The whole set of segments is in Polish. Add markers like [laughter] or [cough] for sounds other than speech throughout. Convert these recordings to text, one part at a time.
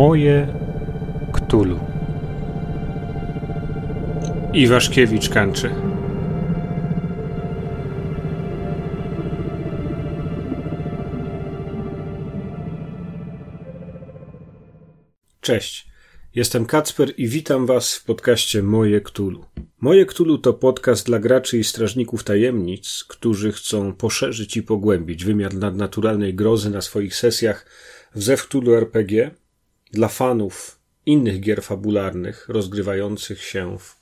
Moje Ktulu. Iwaszkiewicz kańczy. Cześć. Jestem Kacper i witam Was w podcaście Moje Ktulu. Moje Ktulu to podcast dla graczy i strażników tajemnic, którzy chcą poszerzyć i pogłębić wymiar nadnaturalnej grozy na swoich sesjach w Zew Cthulhu RPG dla fanów innych gier fabularnych rozgrywających się w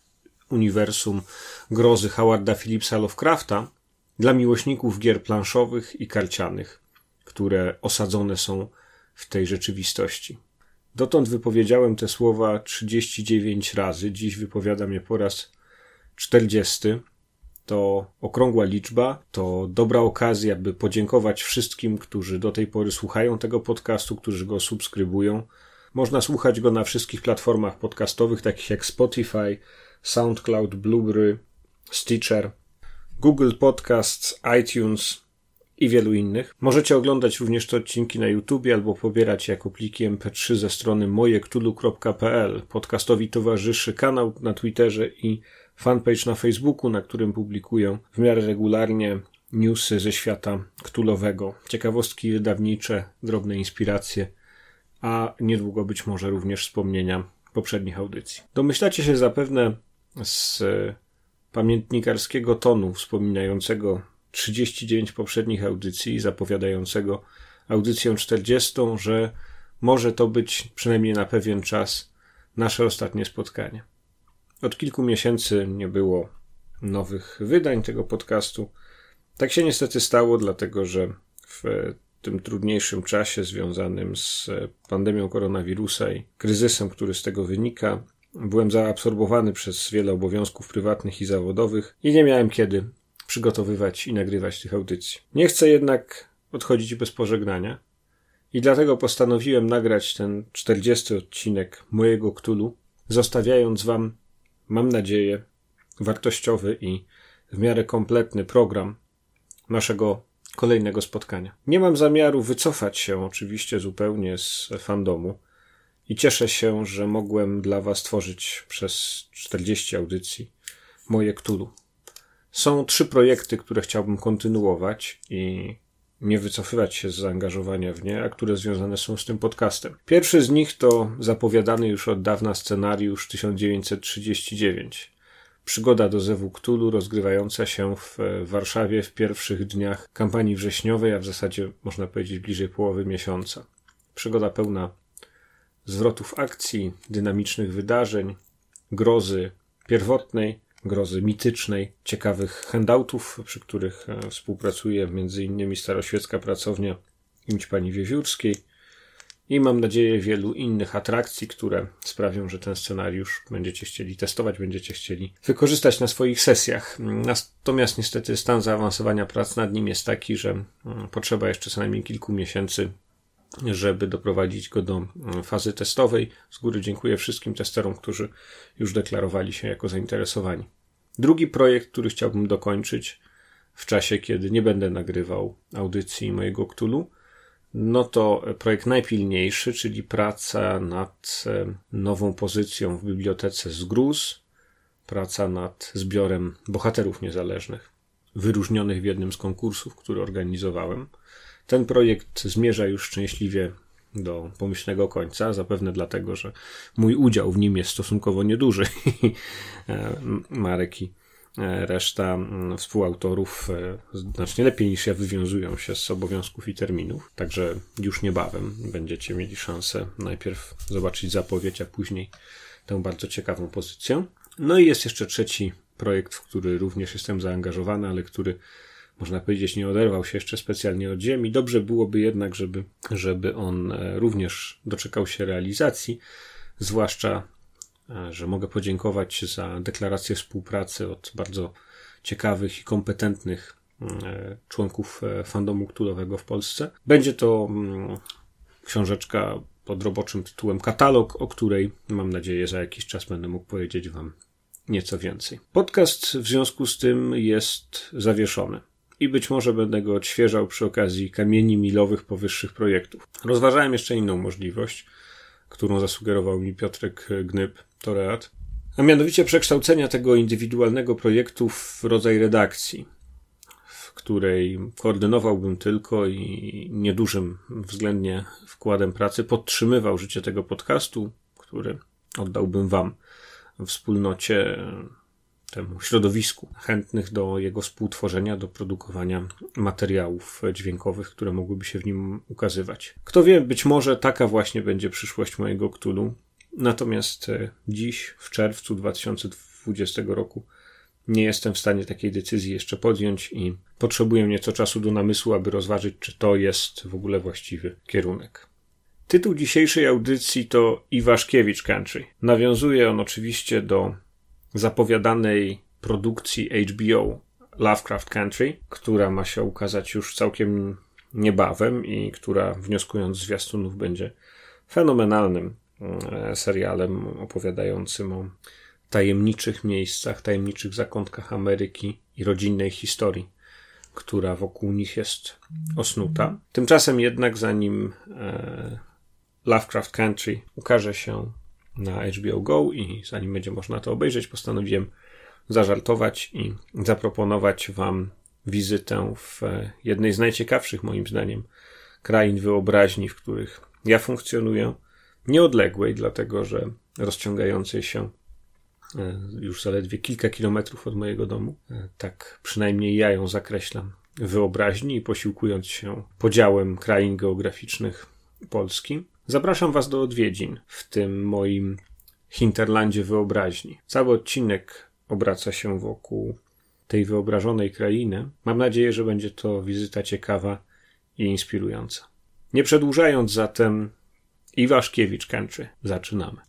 uniwersum grozy Howarda Phillipsa Lovecrafta, dla miłośników gier planszowych i karcianych, które osadzone są w tej rzeczywistości. Dotąd wypowiedziałem te słowa 39 razy, dziś wypowiadam je po raz 40. To okrągła liczba, to dobra okazja, by podziękować wszystkim, którzy do tej pory słuchają tego podcastu, którzy go subskrybują. Można słuchać go na wszystkich platformach podcastowych, takich jak Spotify, SoundCloud, Blueberry, Stitcher, Google Podcasts, iTunes i wielu innych. Możecie oglądać również te odcinki na YouTube albo pobierać jako pliki MP3 ze strony mojektulu.pl. Podcastowi towarzyszy kanał na Twitterze i fanpage na Facebooku, na którym publikuję w miarę regularnie newsy ze świata ktulowego, ciekawostki wydawnicze, drobne inspiracje, a niedługo być może również wspomnienia poprzednich audycji. Domyślacie się zapewne z pamiętnikarskiego tonu wspominającego 39 poprzednich audycji, zapowiadającego audycję 40, że może to być przynajmniej na pewien czas nasze ostatnie spotkanie. Od kilku miesięcy nie było nowych wydań tego podcastu. Tak się niestety stało, dlatego że w tym trudniejszym czasie związanym z pandemią koronawirusa i kryzysem, który z tego wynika, byłem zaabsorbowany przez wiele obowiązków prywatnych i zawodowych i nie miałem kiedy przygotowywać i nagrywać tych audycji. Nie chcę jednak odchodzić bez pożegnania i dlatego postanowiłem nagrać ten 40 odcinek mojego Ktulu, zostawiając Wam mam nadzieję, wartościowy i w miarę kompletny program naszego kolejnego spotkania. Nie mam zamiaru wycofać się oczywiście zupełnie z fandomu i cieszę się, że mogłem dla Was tworzyć przez 40 audycji moje Ktulu. Są trzy projekty, które chciałbym kontynuować i nie wycofywać się z zaangażowania w nie, a które związane są z tym podcastem. Pierwszy z nich to zapowiadany już od dawna scenariusz 1939. Przygoda do Zewu Ktulu rozgrywająca się w Warszawie w pierwszych dniach kampanii wrześniowej, a w zasadzie można powiedzieć bliżej połowy miesiąca. Przygoda pełna zwrotów akcji, dynamicznych wydarzeń, grozy pierwotnej, grozy mitycznej, ciekawych handoutów, przy których e, współpracuje m.in. staroświecka pracownia imć pani Wiewiórskiej i mam nadzieję wielu innych atrakcji, które sprawią, że ten scenariusz będziecie chcieli testować, będziecie chcieli wykorzystać na swoich sesjach. Natomiast niestety stan zaawansowania prac nad nim jest taki, że mm, potrzeba jeszcze co najmniej kilku miesięcy żeby doprowadzić go do mm, fazy testowej. Z góry dziękuję wszystkim testerom, którzy już deklarowali się jako zainteresowani. Drugi projekt, który chciałbym dokończyć w czasie, kiedy nie będę nagrywał audycji mojego Ktulu, no to projekt najpilniejszy, czyli praca nad e, nową pozycją w bibliotece Zgruz, praca nad zbiorem bohaterów niezależnych, wyróżnionych w jednym z konkursów, który organizowałem. Ten projekt zmierza już szczęśliwie do pomyślnego końca, zapewne dlatego, że mój udział w nim jest stosunkowo nieduży. [laughs] E, Marek i reszta mm, współautorów e, znacznie lepiej niż ja wywiązują się z obowiązków i terminów, także już niebawem będziecie mieli szansę najpierw zobaczyć zapowiedź, a później tę bardzo ciekawą pozycję. No i jest jeszcze trzeci projekt, w który również jestem zaangażowany, ale który można powiedzieć, nie oderwał się jeszcze specjalnie od ziemi. Dobrze byłoby jednak, żeby, żeby on e, również doczekał się realizacji, zwłaszcza, e, że mogę podziękować za deklarację współpracy od bardzo ciekawych i kompetentnych mm, e, członków fandomu ktulowego w Polsce. Będzie to mm, książeczka pod roboczym tytułem Katalog, o której mam nadzieję za jakiś czas będę mógł powiedzieć Wam nieco więcej. Podcast w związku z tym jest zawieszony i być może będę go odświeżał przy okazji kamieni milowych powyższych projektów. Rozważałem jeszcze inną możliwość, którą zasugerował mi Piotrek Gnyb, Toreat. A mianowicie przekształcenia tego indywidualnego projektu w rodzaj redakcji, w której koordynowałbym tylko i niedużym względnie wkładem pracy podtrzymywał życie tego podcastu, który oddałbym Wam wspólnocie temu środowisku chętnych do jego współtworzenia, do produkowania materiałów dźwiękowych, które mogłyby się w nim ukazywać. Kto wie, być może taka właśnie będzie przyszłość mojego Ktulu. Natomiast e, dziś, w czerwcu 2020 roku, nie jestem w stanie takiej decyzji jeszcze podjąć i potrzebuję nieco czasu do namysłu, aby rozważyć, czy to jest w ogóle właściwy kierunek. Tytuł dzisiejszej audycji to Iwaszkiewicz Country. Nawiązuje on oczywiście do zapowiadanej produkcji HBO Lovecraft Country, która ma się ukazać już całkiem niebawem i która, wnioskując z zwiastunów, będzie fenomenalnym serialem opowiadającym o tajemniczych miejscach, tajemniczych zakątkach Ameryki i rodzinnej historii, która wokół nich jest osnuta. Tymczasem jednak, zanim e, Lovecraft Country ukaże się na HBO Go i zanim będzie można to obejrzeć, postanowiłem zażartować i zaproponować Wam wizytę w e, jednej z najciekawszych, moim zdaniem, krain wyobraźni, w których ja funkcjonuję, nieodległej, dlatego że rozciągającej się e, już zaledwie kilka kilometrów od mojego domu. E, tak przynajmniej ja ją zakreślam wyobraźni i posiłkując się podziałem krain geograficznych Polski. Zapraszam Was do odwiedzin w tym moim hinterlandzie wyobraźni. Cały odcinek obraca się wokół tej wyobrażonej krainy. Mam nadzieję, że będzie to wizyta ciekawa i inspirująca. Nie przedłużając zatem, Iwaszkiewicz Country. Zaczynamy.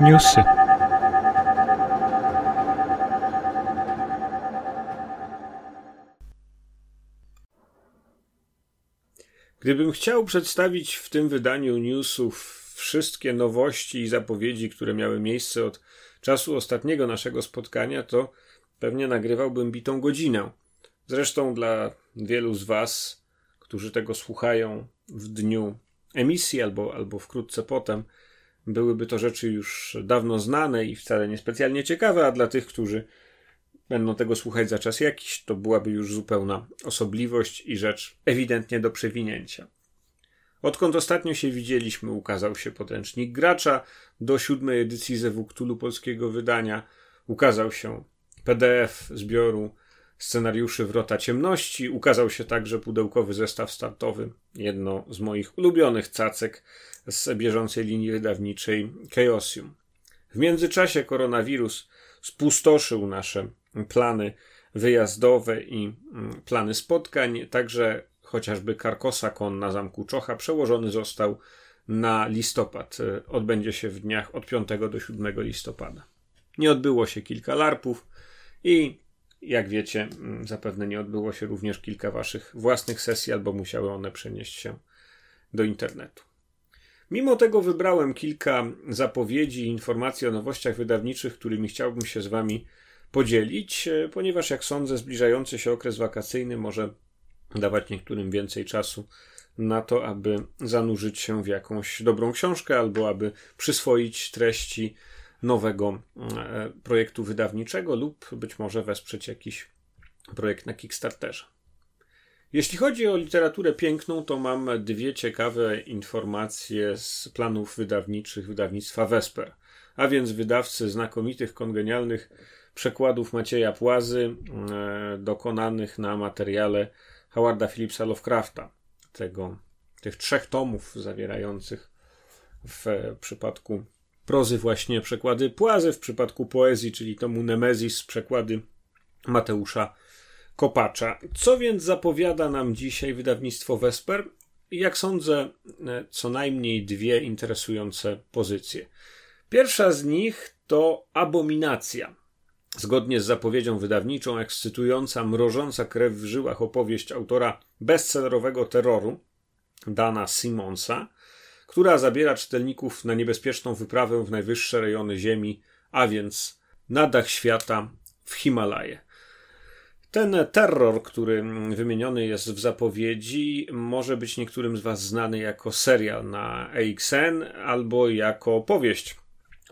Newsy. Gdybym chciał przedstawić w tym wydaniu newsów wszystkie nowości i zapowiedzi, które miały miejsce od czasu ostatniego naszego spotkania, to pewnie nagrywałbym bitą godzinę. Zresztą dla wielu z Was, którzy tego słuchają w dniu emisji albo, albo wkrótce potem, byłyby to rzeczy już dawno znane i wcale niespecjalnie ciekawe, a dla tych, którzy będą tego słuchać za czas jakiś, to byłaby już zupełna osobliwość i rzecz ewidentnie do przewinięcia. Odkąd ostatnio się widzieliśmy, ukazał się podręcznik gracza do siódmej edycji Zewuktulu polskiego wydania. Ukazał się PDF zbioru scenariuszy Wrota Ciemności. Ukazał się także pudełkowy zestaw startowy, jedno z moich ulubionych cacek z bieżącej linii wydawniczej Chaosium. W międzyczasie koronawirus spustoszył nasze plany wyjazdowe i mm, plany spotkań, także chociażby Karkosa Kon na zamku Czocha przełożony został na listopad. Odbędzie się w dniach od 5 do 7 listopada. Nie odbyło się kilka larpów i jak wiecie, mm, zapewne nie odbyło się również kilka waszych własnych sesji, albo musiały one przenieść się do internetu. Mimo tego wybrałem kilka zapowiedzi i informacji o nowościach wydawniczych, którymi chciałbym się z wami podzielić, e, ponieważ jak sądzę, zbliżający się okres wakacyjny może dawać niektórym więcej czasu na to, aby zanurzyć się w jakąś dobrą książkę albo aby przyswoić treści nowego e, projektu wydawniczego lub być może wesprzeć jakiś projekt na Kickstarterze. Jeśli chodzi o literaturę piękną, to mam dwie ciekawe informacje z planów wydawniczych wydawnictwa Vesper, a więc wydawcy znakomitych, kongenialnych przekładów Macieja Płazy, e, dokonanych na materiale Howarda Phillipsa Lovecrafta, tego, tych trzech tomów zawierających w przypadku prozy właśnie przekłady Płazy, w przypadku poezji, czyli tomu Nemezis, przekłady Mateusza Kopacza. Co więc zapowiada nam dzisiaj wydawnictwo Vesper? Jak sądzę, e, co najmniej dwie interesujące pozycje. Pierwsza z nich to Abominacja. Zgodnie z zapowiedzią wydawniczą, ekscytująca, mrożąca krew w żyłach opowieść autora bestsellerowego terroru, Dana Simonsa, która zabiera czytelników na niebezpieczną wyprawę w najwyższe rejony Ziemi, a więc na dach świata w Himalaje. Ten terror, który wymieniony jest w zapowiedzi, może być niektórym z Was znany jako serial na AXN albo jako powieść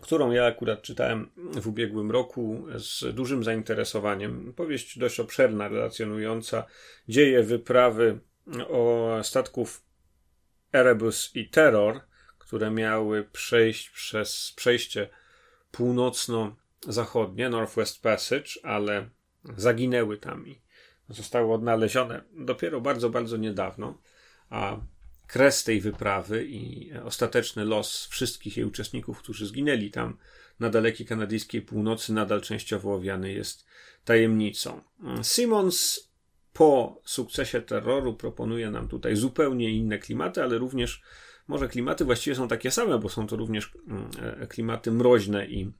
którą ja akurat czytałem w ubiegłym roku z dużym zainteresowaniem. Powieść dość obszerna, relacjonująca dzieje wyprawy o statków Erebus i Terror, które miały przejść przez przejście północno-zachodnie, Northwest Passage, ale zaginęły tam i zostały odnalezione dopiero bardzo, bardzo niedawno. A kres tej wyprawy i ostateczny los wszystkich jej uczestników, którzy zginęli tam na dalekiej kanadyjskiej północy, nadal częściowo owiany jest tajemnicą. Simmons po sukcesie terroru proponuje nam tutaj zupełnie inne klimaty, ale również może klimaty właściwie są takie same, bo są to również mm, e, klimaty mroźne i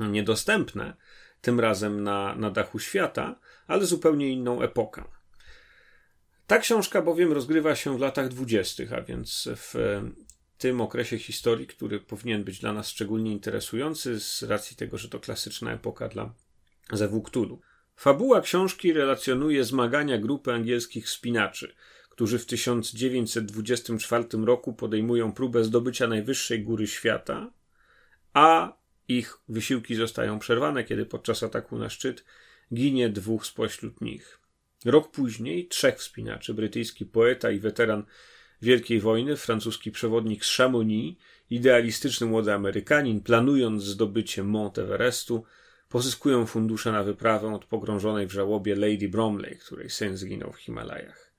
niedostępne, tym razem na, na dachu świata, ale zupełnie inną epokę. Ta książka bowiem rozgrywa się w latach dwudziestych, a więc w tym okresie historii, który powinien być dla nas szczególnie interesujący z racji tego, że to klasyczna epoka dla Zewuktulu. Fabuła książki relacjonuje zmagania grupy angielskich spinaczy, którzy w 1924 roku podejmują próbę zdobycia najwyższej góry świata, a ich wysiłki zostają przerwane, kiedy podczas ataku na szczyt ginie dwóch spośród nich. Rok później trzech wspinaczy, brytyjski poeta i weteran Wielkiej Wojny, francuski przewodnik z Chamonix, idealistyczny młody Amerykanin, planując zdobycie Mont Everestu, pozyskują fundusze na wyprawę od pogrążonej w żałobie Lady Bromley, której syn zginął w Himalajach.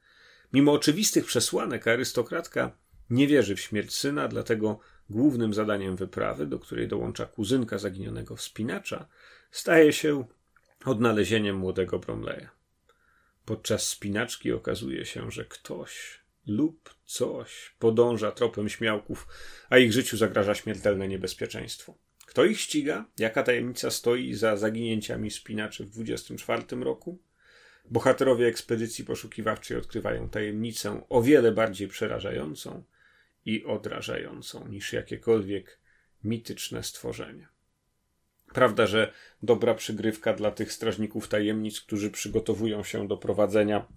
Mimo oczywistych przesłanek arystokratka nie wierzy w śmierć syna, dlatego głównym zadaniem wyprawy, do której dołącza kuzynka zaginionego wspinacza, staje się odnalezieniem młodego Bromleya. Podczas spinaczki okazuje się, że ktoś lub coś podąża tropem śmiałków, a ich życiu zagraża śmiertelne niebezpieczeństwo. Kto ich ściga? Jaka tajemnica stoi za zaginięciami spinaczy w 24 roku? Bohaterowie ekspedycji poszukiwawczej odkrywają tajemnicę o wiele bardziej przerażającą i odrażającą niż jakiekolwiek mityczne stworzenie. Prawda, że dobra przygrywka dla tych strażników tajemnic, którzy przygotowują się do prowadzenia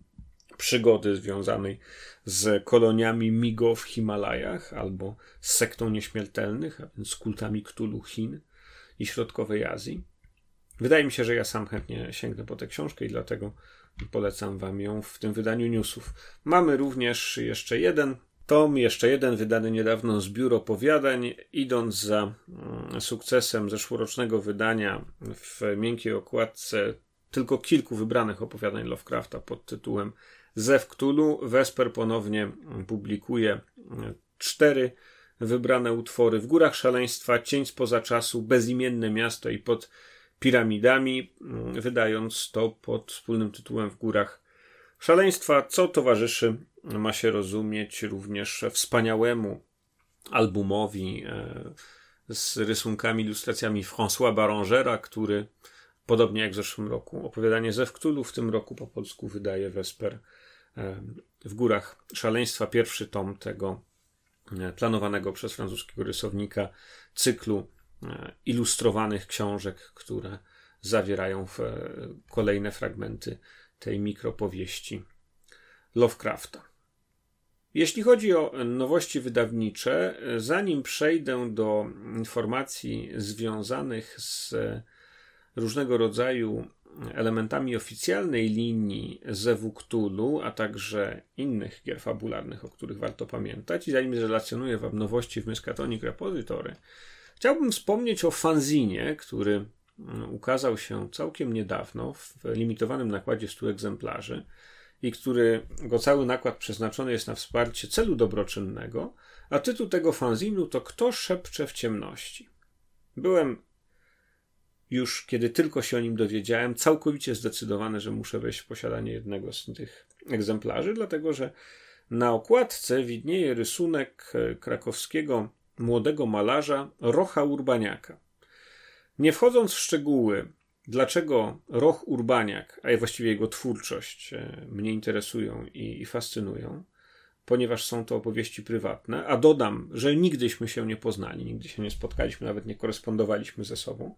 przygody związanej z koloniami Migo w Himalajach albo z sektą nieśmiertelnych, a więc z kultami Ktulu Chin i środkowej Azji. Wydaje mi się, że ja sam chętnie sięgnę po tę książkę i dlatego polecam wam ją w tym wydaniu newsów. Mamy również jeszcze jeden tom, jeszcze jeden wydany niedawno zbiór opowiadań, idąc za mm, sukcesem zeszłorocznego wydania w miękkiej okładce tylko kilku wybranych opowiadań Lovecrafta pod tytułem Zew Cthulhu. Vesper ponownie publikuje mm, cztery wybrane utwory w Górach Szaleństwa, Cień spoza czasu, Bezimienne Miasto i pod piramidami, mm, wydając to pod wspólnym tytułem w Górach Szaleństwa, co towarzyszy, ma się rozumieć, również wspaniałemu albumowi e, z rysunkami, ilustracjami François Barangera, który podobnie jak w zeszłym roku opowiadanie ze Wktulu w tym roku po polsku wydaje Vesper e, w Górach Szaleństwa, pierwszy tom tego e, planowanego przez francuskiego rysownika cyklu ilustrowanych książek, które zawierają kolejne fragmenty tej mikropowieści Lovecrafta. Jeśli chodzi o nowości wydawnicze, zanim przejdę do informacji związanych z różnego rodzaju elementami oficjalnej linii Zewu a także innych gier fabularnych, o których warto pamiętać, i zanim zrelacjonuję Wam nowości w Miskatonic Repository, chciałbym wspomnieć o fanzinie, który ukazał się całkiem niedawno w limitowanym nakładzie 100 egzemplarzy i który go cały nakład przeznaczony jest na wsparcie celu dobroczynnego, a tytuł tego fanzinu to Kto szepcze w ciemności. Byłem już, kiedy tylko się o nim dowiedziałem, całkowicie zdecydowany, że muszę wejść w posiadanie jednego z tych egzemplarzy, dlatego że na okładce widnieje rysunek e, krakowskiego młodego malarza Rocha Urbaniaka. Nie wchodząc w szczegóły, dlaczego Roch Urbaniak, a właściwie jego twórczość e, mnie interesują i, i fascynują, ponieważ są to opowieści prywatne, a dodam, że nigdyśmy się nie poznali, nigdy się nie spotkaliśmy, nawet nie korespondowaliśmy ze sobą,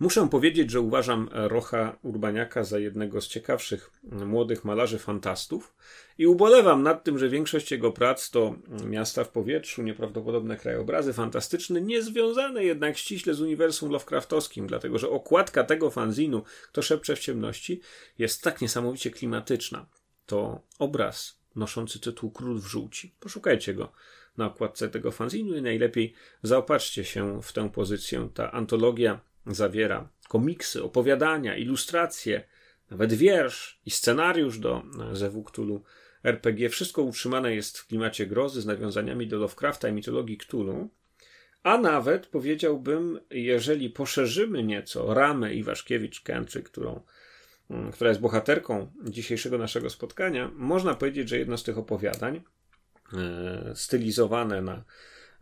Muszę powiedzieć, że uważam Rocha Urbaniaka za jednego z ciekawszych młodych malarzy fantastów i ubolewam nad tym, że większość jego prac to miasta w powietrzu, nieprawdopodobne krajobrazy fantastyczne, niezwiązane jednak ściśle z uniwersum Lovecraftowskim, dlatego że okładka tego fanzinu, Kto szepcze w ciemności, jest tak niesamowicie klimatyczna. To obraz noszący tytuł Król w żółci. Poszukajcie go na okładce tego fanzinu i najlepiej zaopatrzcie się w tę pozycję. Ta antologia zawiera komiksy, opowiadania, ilustracje, nawet wiersz i scenariusz do Zewu Cthulhu RPG. Wszystko utrzymane jest w klimacie grozy z nawiązaniami do Lovecrafta i mitologii Cthulhu. A nawet powiedziałbym, jeżeli poszerzymy nieco ramę Iwaszkiewicz-Kęczy, którą, mm, która jest bohaterką dzisiejszego naszego spotkania, można powiedzieć, że jedno z tych opowiadań, e, stylizowane na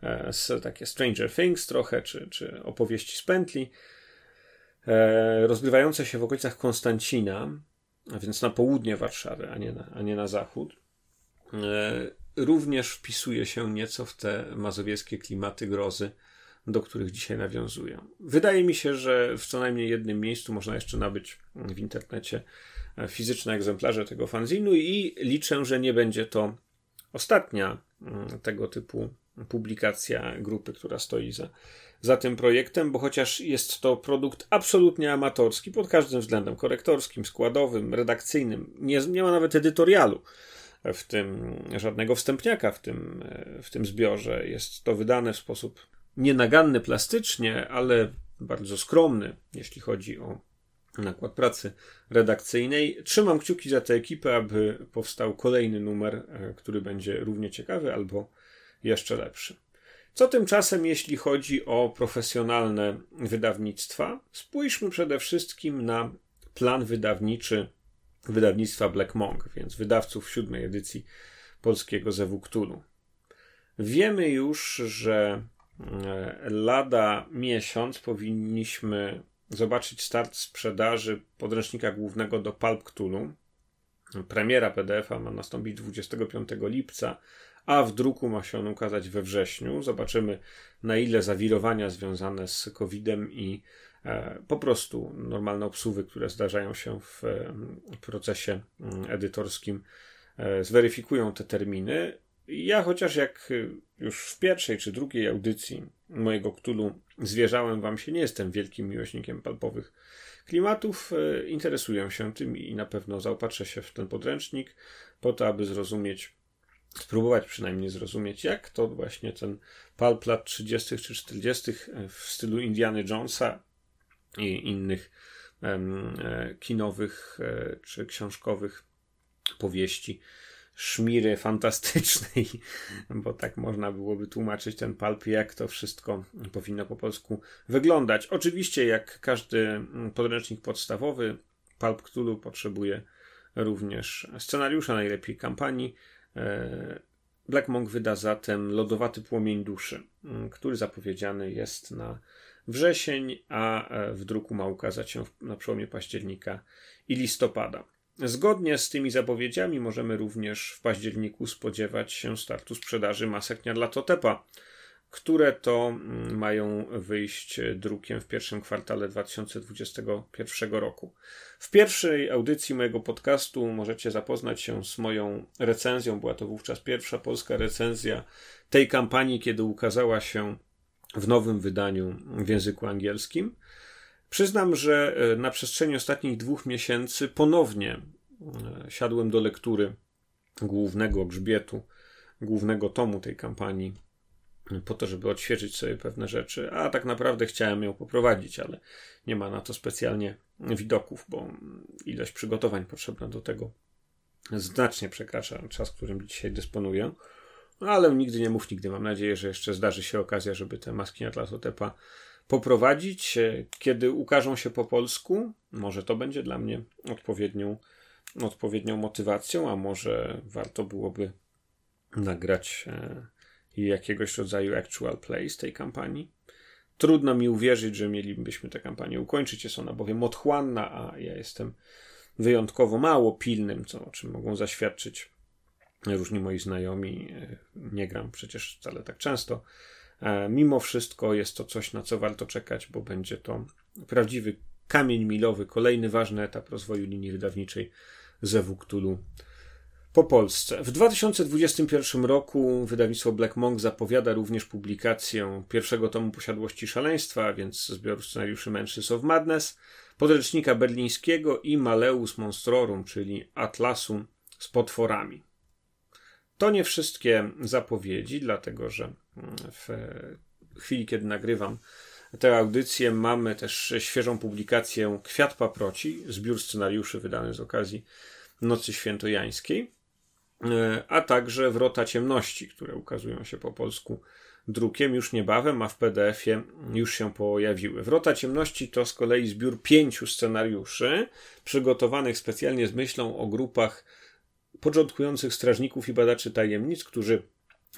e, takie Stranger Things trochę, czy, czy opowieści z pętli, e, rozgrywające się w okolicach Konstancina, a więc na południe Warszawy, a nie na, a nie na zachód, e, również wpisuje się nieco w te mazowieckie klimaty grozy, do których dzisiaj nawiązuję. Wydaje mi się, że w co najmniej jednym miejscu można jeszcze nabyć w internecie fizyczne egzemplarze tego fanzinu i liczę, że nie będzie to ostatnia mm, tego typu publikacja grupy, która stoi za, za tym projektem, bo chociaż jest to produkt absolutnie amatorski pod każdym względem korektorskim, składowym, redakcyjnym, nie, nie ma nawet edytorialu w tym, żadnego wstępniaka w tym, w tym zbiorze. Jest to wydane w sposób nienaganny plastycznie, ale bardzo skromny, jeśli chodzi o nakład pracy redakcyjnej. Trzymam kciuki za tę ekipę, aby powstał kolejny numer, e, który będzie równie ciekawy albo jeszcze lepszy. Co tymczasem, jeśli chodzi o profesjonalne wydawnictwa? Spójrzmy przede wszystkim na plan wydawniczy wydawnictwa Black Monk, więc wydawców siódmej edycji polskiego Zewu. Wiemy już, że lada miesiąc powinniśmy zobaczyć start sprzedaży podręcznika głównego do Pulp Cthulhu. Premiera PDF-a ma nastąpić 25 lipca, a w druku ma się on ukazać we wrześniu. Zobaczymy, na ile zawirowania związane z COVID-em i e, po prostu normalne obsługi, które zdarzają się w e, procesie mm, edytorskim, e, zweryfikują te terminy. Ja chociaż jak już w pierwszej czy drugiej audycji mojego Ktulu zwierzałem wam się, nie jestem wielkim miłośnikiem palpowych klimatów, interesuję się tym i na pewno zaopatrzę się w ten podręcznik po to, aby zrozumieć spróbować przynajmniej zrozumieć, jak to właśnie ten pulp lat 30. czy 40. w stylu Indiana Jonesa i innych e, kinowych e, czy książkowych powieści szmiry fantastycznej, [laughs] bo tak można byłoby tłumaczyć ten pulp, jak to wszystko powinno po polsku wyglądać. Oczywiście, jak każdy podręcznik podstawowy, Pulp Cthulhu potrzebuje również scenariusza, najlepiej kampanii, E, Black Monk wyda zatem Lodowaty Płomień Duszy, który zapowiedziany jest na wrzesień, a e, w druku ma ukazać się na przełomie października i listopada. Zgodnie z tymi zapowiedziami możemy również w październiku spodziewać się startu sprzedaży masek Niarlatotepa, które to mm, mają wyjść drukiem w pierwszym kwartale 2021 roku. W pierwszej audycji mojego podcastu możecie zapoznać się z moją recenzją. Była to wówczas pierwsza polska recenzja tej kampanii, kiedy ukazała się w nowym wydaniu w języku angielskim. Przyznam, że e, na przestrzeni ostatnich dwóch miesięcy ponownie e, siadłem do lektury głównego grzbietu, głównego tomu tej kampanii po to, żeby odświeżyć sobie pewne rzeczy, a tak naprawdę chciałem ją poprowadzić, ale nie ma na to specjalnie widoków, bo ilość przygotowań potrzebna do tego znacznie przekracza czas, którym dzisiaj dysponuję. No, ale nigdy nie mów nigdy. Mam nadzieję, że jeszcze zdarzy się okazja, żeby te maski Atlasotepa poprowadzić. Kiedy ukażą się po polsku, może to będzie dla mnie odpowiednią, odpowiednią motywacją, a może warto byłoby nagrać e, i jakiegoś rodzaju actual play z tej kampanii. Trudno mi uwierzyć, że mielibyśmy tę kampanię ukończyć. Jest ona bowiem otchłanna, a ja jestem wyjątkowo mało pilnym, co, o czym mogą zaświadczyć różni moi znajomi. Nie gram przecież wcale tak często. E, mimo wszystko jest to coś, na co warto czekać, bo będzie to prawdziwy kamień milowy, kolejny ważny etap rozwoju linii wydawniczej Zewu Cthulhu po Polsce. W 2021 roku wydawnictwo Black Monk zapowiada również publikację pierwszego tomu Posiadłości Szaleństwa, więc zbioru scenariuszy Mansions of Madness, podręcznika berlińskiego i Maleus Monstrorum, czyli Atlasu z potworami. To nie wszystkie zapowiedzi, dlatego że mm, w chwili, kiedy nagrywam tę audycję, mamy też świeżą publikację Kwiat Paproci, zbiór scenariuszy wydany z okazji Nocy Świętojańskiej. E, a także Wrota Ciemności, które ukazują się po polsku drukiem już niebawem, a w PDF-ie już się pojawiły. Wrota Ciemności to z kolei zbiór pięciu scenariuszy przygotowanych specjalnie z myślą o grupach początkujących strażników i badaczy tajemnic, którzy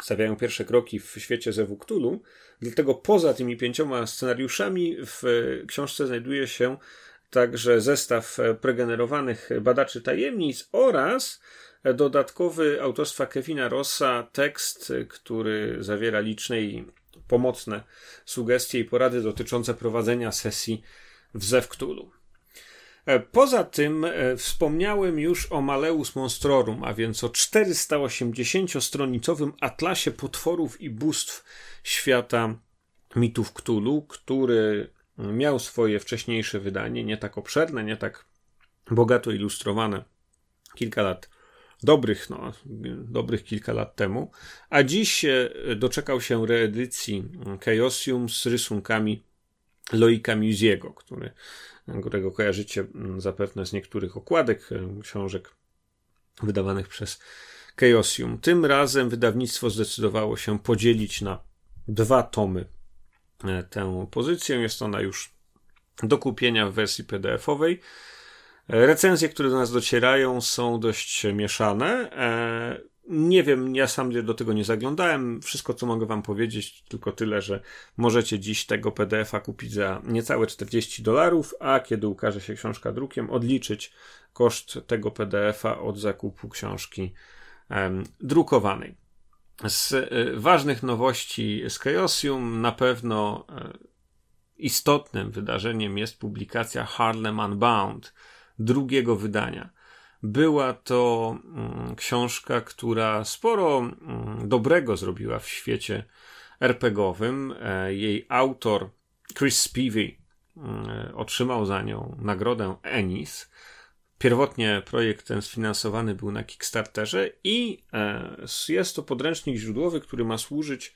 stawiają pierwsze kroki w świecie Zewuktulu. Dlatego poza tymi pięcioma scenariuszami w książce znajduje się także zestaw pregenerowanych badaczy tajemnic oraz dodatkowy autorstwa Kevina Rossa tekst, który zawiera liczne i pomocne sugestie i porady dotyczące prowadzenia sesji w Zewktulu. E, poza tym e, wspomniałem już o Maleus Monstrorum, a więc o 480-stronicowym atlasie potworów i bóstw świata mitów Cthulhu, który miał swoje wcześniejsze wydanie, nie tak obszerne, nie tak bogato ilustrowane kilka lat dobrych, no, dobrych kilka lat temu, a dziś doczekał się reedycji Chaosium z rysunkami Loika Musiego, który, którego kojarzycie mm, zapewne z niektórych okładek e, książek wydawanych przez Chaosium. Tym razem wydawnictwo zdecydowało się podzielić na dwa tomy e, tę pozycję. Jest ona już do kupienia w wersji PDF-owej. Recenzje, które do nas docierają, są dość mieszane. E, Nie wiem, ja sam do tego nie zaglądałem. Wszystko, co mogę Wam powiedzieć, tylko tyle, że możecie dziś tego PDF-a kupić za niecałe 40 dolarów, a kiedy ukaże się książka drukiem, odliczyć koszt tego PDF-a od zakupu książki drukowanej. Z y, ważnych nowości z Chaosium na pewno y, istotnym wydarzeniem jest publikacja Harlem Unbound, drugiego wydania. Była to mm, książka, która sporo mm, dobrego zrobiła w świecie RPGowym. E, jej autor Chris Spivey mm, otrzymał za nią nagrodę Ennis. Pierwotnie projekt ten sfinansowany był na Kickstarterze i e, jest to podręcznik źródłowy, który ma służyć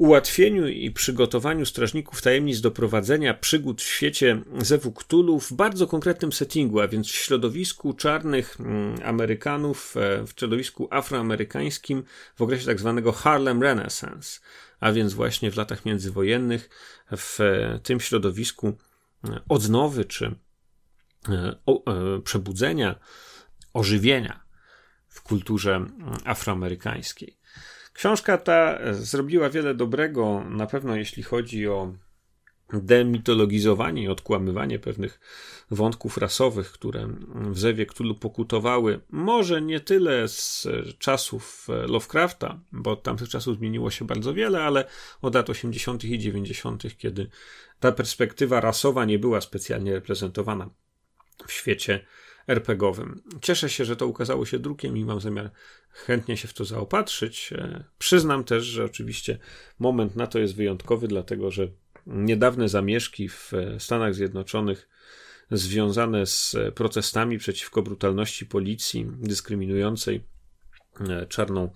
ułatwieniu i przygotowaniu strażników tajemnic do prowadzenia przygód w świecie Zewu Cthulhu w bardzo konkretnym settingu, a więc w środowisku czarnych mm, Amerykanów, e, w środowisku afroamerykańskim w okresie tak zwanego Harlem Renaissance, a więc właśnie w latach międzywojennych w e, tym środowisku e, odnowy czy przebudzenia, ożywienia w kulturze mm, afroamerykańskiej. Książka ta zrobiła wiele dobrego, na pewno jeśli chodzi o demitologizowanie i odkłamywanie pewnych wątków rasowych, które w Zewie Cthulhu pokutowały, może nie tyle z czasów Lovecrafta, bo od tamtych czasów zmieniło się bardzo wiele, ale od lat 80. i 90., kiedy ta perspektywa rasowa nie była specjalnie reprezentowana w świecie RPGowym. Cieszę się, że to ukazało się drukiem i mam zamiar chętnie się w to zaopatrzyć. E, przyznam też, że oczywiście moment na to jest wyjątkowy, dlatego że niedawne zamieszki w Stanach Zjednoczonych związane z protestami przeciwko brutalności policji dyskryminującej e, czarną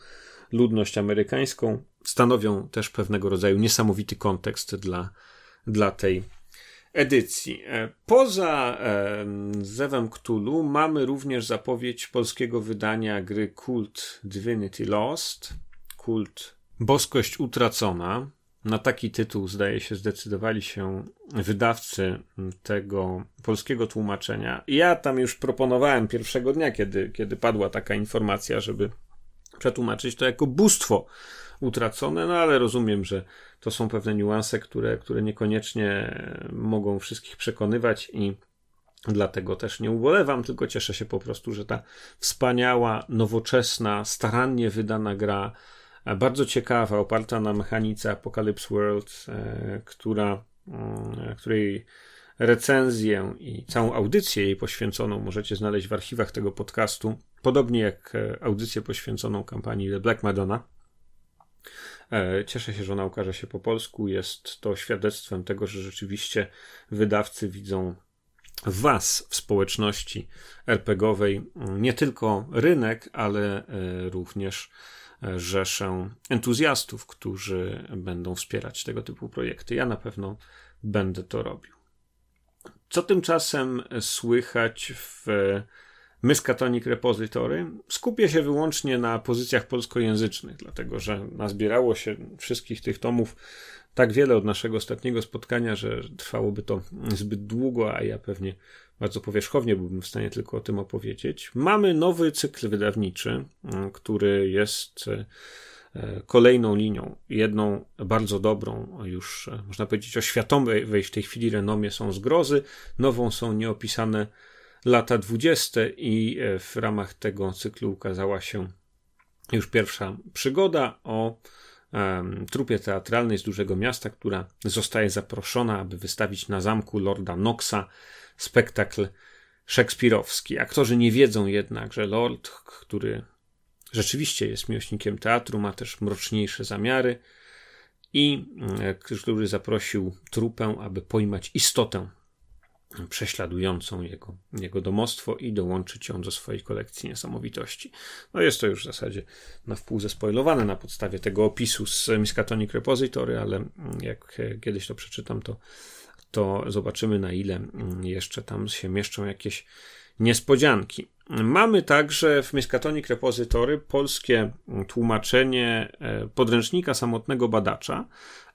ludność amerykańską stanowią też pewnego rodzaju niesamowity kontekst dla, dla tej edycji. E, poza e, Zewem Cthulhu mamy również zapowiedź polskiego wydania gry Kult Divinity Lost, Kult Boskość Utracona. Na taki tytuł, zdaje się, zdecydowali się wydawcy tego polskiego tłumaczenia. Ja tam już proponowałem pierwszego dnia, kiedy, kiedy padła taka informacja, żeby przetłumaczyć to jako bóstwo utracone, no ale rozumiem, że to są pewne niuanse, które, które niekoniecznie mogą wszystkich przekonywać i dlatego też nie ubolewam, tylko cieszę się po prostu, że ta wspaniała, nowoczesna, starannie wydana gra, bardzo ciekawa, oparta na mechanice Apocalypse World, e, która, mm, której recenzję i całą audycję jej poświęconą możecie znaleźć w archiwach tego podcastu, podobnie jak e, audycję poświęconą kampanii The Black Madonna. E, cieszę się, że ona ukaże się po polsku. Jest to świadectwem tego, że rzeczywiście wydawcy widzą Was, w społeczności RPGowej, nie tylko rynek, ale e, również e, rzeszę entuzjastów, którzy będą wspierać tego typu projekty. Ja na pewno będę to robił. Co tymczasem słychać w Miskatonic Repository. Skupię się wyłącznie na pozycjach polskojęzycznych, dlatego że nazbierało się wszystkich tych tomów tak wiele od naszego ostatniego spotkania, że trwałoby to zbyt długo, a ja pewnie bardzo powierzchownie byłbym w stanie tylko o tym opowiedzieć. Mamy nowy cykl wydawniczy, który jest e, kolejną linią, jedną bardzo dobrą, już e, można powiedzieć o światowej w tej chwili renomie są zgrozy, nową są nieopisane lata dwudzieste i e, w ramach tego cyklu ukazała się już pierwsza przygoda o trupie teatralnej z dużego miasta, która zostaje zaproszona, aby wystawić na zamku Lorda Knoxa spektakl szekspirowski. Aktorzy nie wiedzą jednak, że Lord, który rzeczywiście jest miłośnikiem teatru, ma też mroczniejsze zamiary i e, który zaprosił trupę, aby pojmać istotę prześladującą jego, jego domostwo i dołączyć ją do swojej kolekcji niesamowitości. No jest to już w zasadzie na wpół zespoilowane na podstawie tego opisu z Miskatonic Repository, ale jak kiedyś to przeczytam, to, to zobaczymy na ile jeszcze tam się mieszczą jakieś niespodzianki. Mamy także w Miskatonic Repository polskie tłumaczenie e, podręcznika samotnego badacza,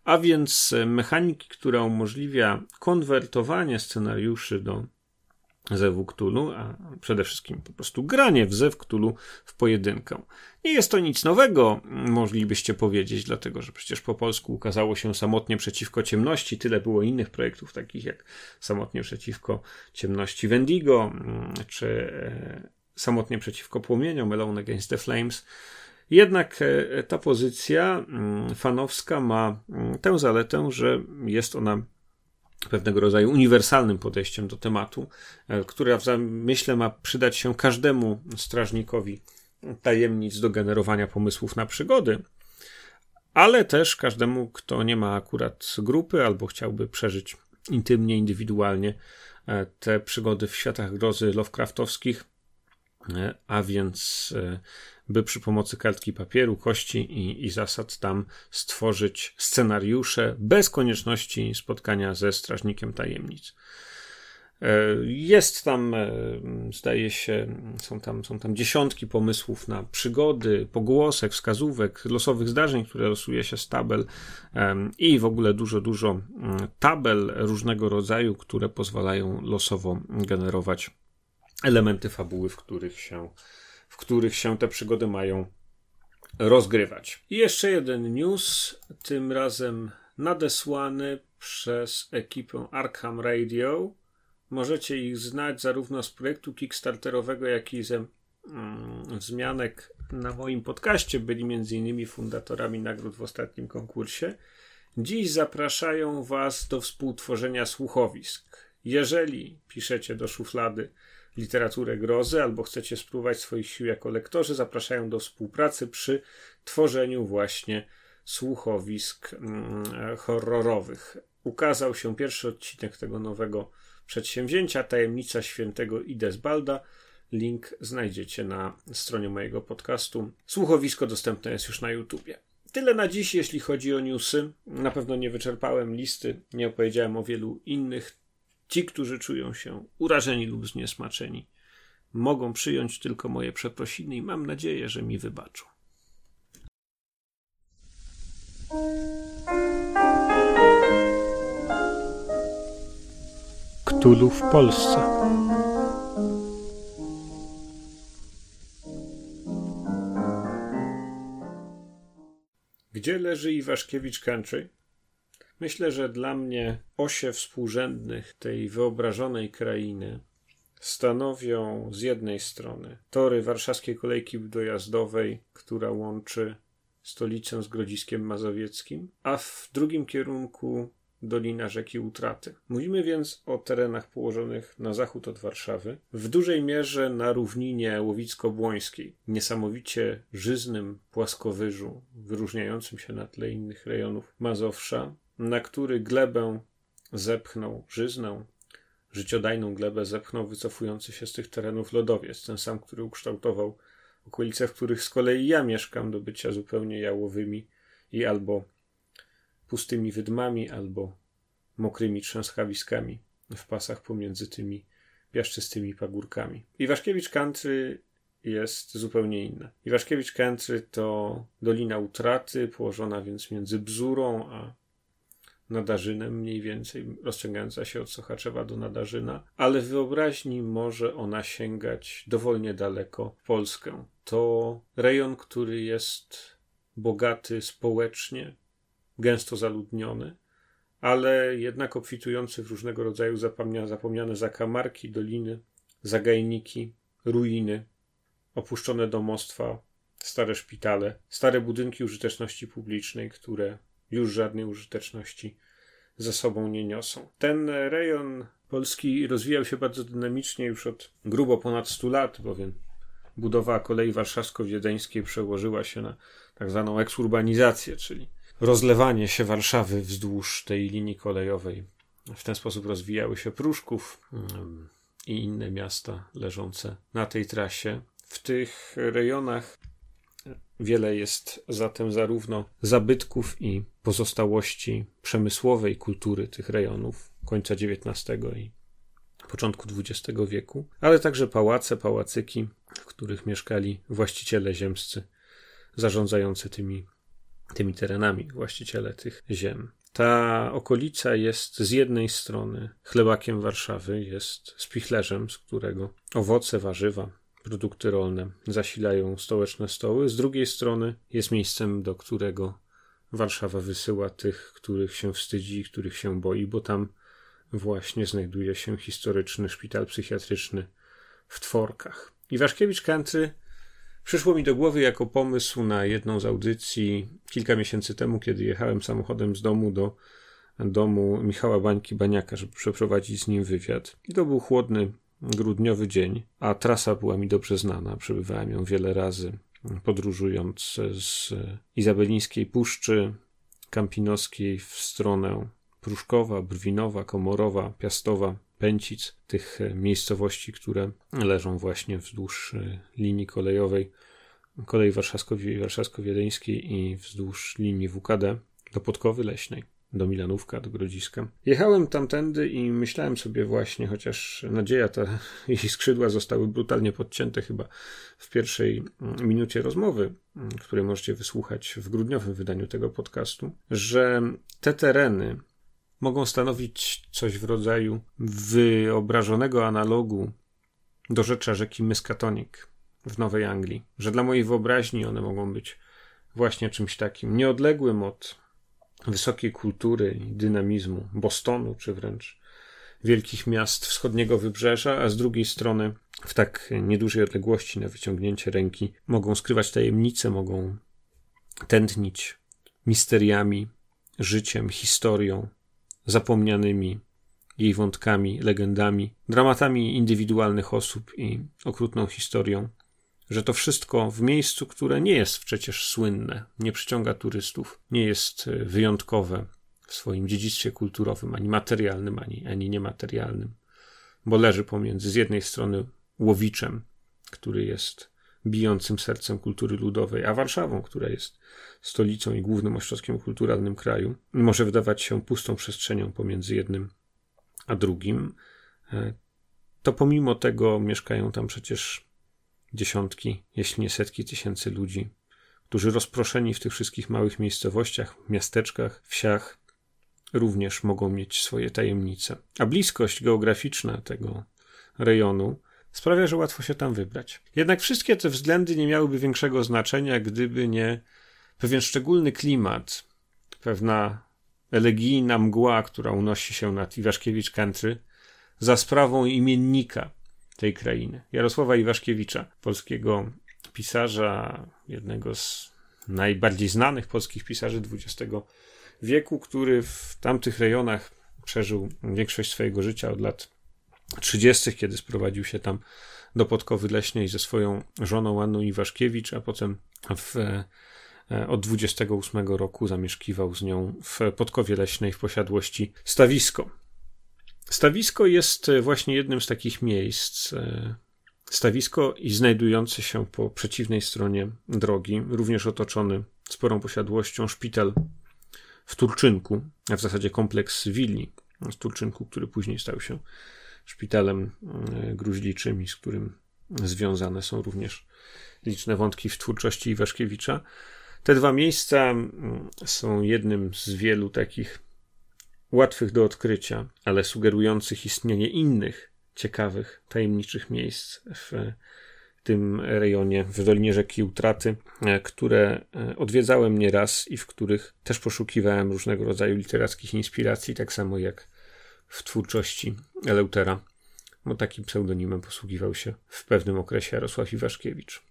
a więc mechaniki, która umożliwia konwertowanie scenariuszy do Zewu Cthulhu, a przede wszystkim po prostu granie w Zew Cthulhu w pojedynkę. Nie jest to nic nowego, moglibyście powiedzieć, dlatego że przecież po polsku ukazało się Samotnie przeciwko ciemności. Tyle było innych projektów, takich jak Samotnie przeciwko ciemności Wendigo, mm, czy e, Samotnie przeciwko płomieniom, Alone Against the Flames. Jednak e, ta pozycja mm, fanowska ma mm, tę zaletę, że jest ona pewnego rodzaju uniwersalnym podejściem do tematu, e, które w zamyśle ma przydać się każdemu strażnikowi tajemnic do generowania pomysłów na przygody, ale też każdemu, kto nie ma akurat grupy albo chciałby przeżyć intymnie, indywidualnie e, te przygody w światach grozy Lovecraftowskich, a więc by przy pomocy kartki papieru, kości i, i zasad tam stworzyć scenariusze bez konieczności spotkania ze strażnikiem tajemnic. E, jest tam, e, zdaje się, są tam, są tam dziesiątki pomysłów na przygody, pogłosek, wskazówek, losowych zdarzeń, które losuje się z tabel i w ogóle dużo, dużo mm, tabel różnego rodzaju, które pozwalają losowo generować elementy fabuły, w których się w których się te przygody mają rozgrywać. I jeszcze jeden news, tym razem nadesłany przez ekipę Arkham Radio. Możecie ich znać zarówno z projektu Kickstarterowego, jak i ze mm, wzmianek na moim podcaście. Byli m.in. fundatorami nagród w ostatnim konkursie. Dziś zapraszają Was do współtworzenia słuchowisk. Jeżeli piszecie do szuflady literaturę grozy albo chcecie spróbować swoich sił jako lektorzy, zapraszają do współpracy przy tworzeniu właśnie słuchowisk mm, horrorowych. Ukazał się pierwszy odcinek tego nowego przedsięwzięcia, Tajemnica Świętego Idesbalda. Link znajdziecie na stronie mojego podcastu. Słuchowisko dostępne jest już na YouTubie. Tyle na dziś, jeśli chodzi o newsy. Na pewno nie wyczerpałem listy, nie opowiedziałem o wielu innych Ci, którzy czują się urażeni lub zniesmaczeni, mogą przyjąć tylko moje przeprosiny i mam nadzieję, że mi wybaczą. Ktulu w Polsce. Gdzie leży Iwaszkiewicz Country? Myślę, że dla mnie osie współrzędnych tej wyobrażonej krainy stanowią z jednej strony tory warszawskiej kolejki dojazdowej, która łączy stolicę z Grodziskiem Mazowieckim, a w drugim kierunku Dolina Rzeki Utraty. Mówimy więc o terenach położonych na zachód od Warszawy, w dużej mierze na równinie łowicko-błońskiej, niesamowicie żyznym płaskowyżu, wyróżniającym się na tle innych rejonów Mazowsza, na który glebę zepchnął żyznę, życiodajną glebę zepchnął wycofujący się z tych terenów lodowiec, ten sam, który ukształtował okolice, w których z kolei ja mieszkam, do bycia zupełnie jałowymi i albo pustymi wydmami, albo mokrymi trzęskawiskami w pasach pomiędzy tymi piaszczystymi pagórkami. Iwaszkiewicz Country jest zupełnie inna. Iwaszkiewicz Country to Dolina Utraty, położona więc między Bzurą a Nadarzynem, mniej więcej rozciągająca się od Sochaczewa do Nadarzyna, ale w wyobraźni może ona sięgać dowolnie daleko w Polskę. To rejon, który jest bogaty społecznie, gęsto zaludniony, ale jednak obfitujący w różnego rodzaju zapomniane, zapomniane zakamarki, doliny, zagajniki, ruiny, opuszczone domostwa, stare szpitale, stare budynki użyteczności publicznej, które już żadnej użyteczności ze sobą nie niosą. Ten rejon Polski rozwijał się bardzo dynamicznie już od grubo ponad 100 lat, bowiem budowa kolei warszawsko-wiedeńskiej przełożyła się na tak zwaną eksurbanizację, czyli rozlewanie się Warszawy wzdłuż tej linii kolejowej. W ten sposób rozwijały się Pruszków mm, i inne miasta leżące na tej trasie. W tych rejonach Wiele jest zatem zarówno zabytków i pozostałości przemysłowej kultury tych rejonów końca XIX i początku XX wieku, ale także pałace, pałacyki, w których mieszkali właściciele ziemscy zarządzający tymi, tymi terenami, właściciele tych ziem. Ta okolica jest z jednej strony chlebakiem Warszawy, jest spichlerzem, z którego owoce, warzywa, produkty rolne zasilają stołeczne stoły, z drugiej strony jest miejscem, do którego Warszawa wysyła tych, których się wstydzi, których się boi, bo tam właśnie znajduje się historyczny szpital psychiatryczny w Tworkach. I Waszkiewicz Country przyszło mi do głowy jako pomysł na jedną z audycji kilka miesięcy temu, kiedy jechałem samochodem z domu do domu Michała Bańki Baniaka, żeby przeprowadzić z nim wywiad. I to był chłodny, grudniowy dzień, a trasa była mi dobrze znana. Przebywałem ją wiele razy, podróżując z Izabelińskiej Puszczy Kampinoskiej w stronę Pruszkowa, Brwinowa, Komorowa, Piastowa, Pęcic, tych miejscowości, które leżą właśnie wzdłuż e, linii kolejowej, kolei warszawsko-wiedeńskiej i wzdłuż linii WKD do Podkowy Leśnej, do Milanówka, do Grodziska. Jechałem tamtędy i myślałem sobie właśnie, chociaż nadzieja ta, [laughs] jej skrzydła zostały brutalnie podcięte chyba w pierwszej mm, minucie rozmowy, mm, której możecie wysłuchać w grudniowym wydaniu tego podcastu, że te tereny, mogą stanowić coś w rodzaju wyobrażonego analogu do rzecza rzeki Miskatonic w Nowej Anglii, że dla mojej wyobraźni one mogą być właśnie czymś takim nieodległym od wysokiej kultury i dynamizmu Bostonu, czy wręcz wielkich miast wschodniego wybrzeża, a z drugiej strony w tak niedużej odległości na wyciągnięcie ręki mogą skrywać tajemnice, mogą tętnić misteriami, życiem, historią, zapomnianymi jej wątkami, legendami, dramatami indywidualnych osób i okrutną historią, że to wszystko w miejscu, które nie jest przecież słynne, nie przyciąga turystów, nie jest e, wyjątkowe w swoim dziedzictwie kulturowym, ani materialnym, ani, ani niematerialnym, bo leży pomiędzy z jednej strony Łowiczem, który jest bijącym sercem kultury ludowej, a Warszawą, która jest stolicą i głównym ośrodkiem kulturalnym kraju, może wydawać się pustą przestrzenią pomiędzy jednym a drugim, e, to pomimo tego mieszkają tam przecież dziesiątki, jeśli nie setki tysięcy ludzi, którzy rozproszeni w tych wszystkich małych miejscowościach, miasteczkach, wsiach, również mogą mieć swoje tajemnice. A bliskość geograficzna tego rejonu sprawia, że łatwo się tam wybrać. Jednak wszystkie te względy nie miałyby większego znaczenia, gdyby nie pewien szczególny klimat, pewna elegijna mgła, która unosi się nad Iwaszkiewicz Country za sprawą imiennika tej krainy, Jarosława Iwaszkiewicza, polskiego pisarza, jednego z najbardziej znanych polskich pisarzy XX wieku, który w tamtych rejonach przeżył większość swojego życia od lat 30., kiedy sprowadził się tam do Podkowy Leśnej ze swoją żoną Anną Iwaszkiewicz, a potem w, e, od 28 roku zamieszkiwał z nią w Podkowie Leśnej w posiadłości Stawisko. Stawisko jest właśnie jednym z takich miejsc. E, stawisko i znajdujący się po przeciwnej stronie drogi, również otoczony sporą posiadłością szpital w Turczynku, a w zasadzie kompleks willi w Turczynku, który później stał się szpitalem e, gruźliczym i z którym związane są również liczne wątki w twórczości Iwaszkiewicza. Te dwa miejsca mm, są jednym z wielu takich łatwych do odkrycia, ale sugerujących istnienie innych ciekawych, tajemniczych miejsc w tym rejonie, w Dolinie Rzeki Utraty, e, które e, odwiedzałem nieraz i w których też poszukiwałem różnego rodzaju literackich inspiracji, tak samo jak w twórczości Eleutera, bo takim pseudonimem posługiwał się w pewnym okresie Jarosław Iwaszkiewicz.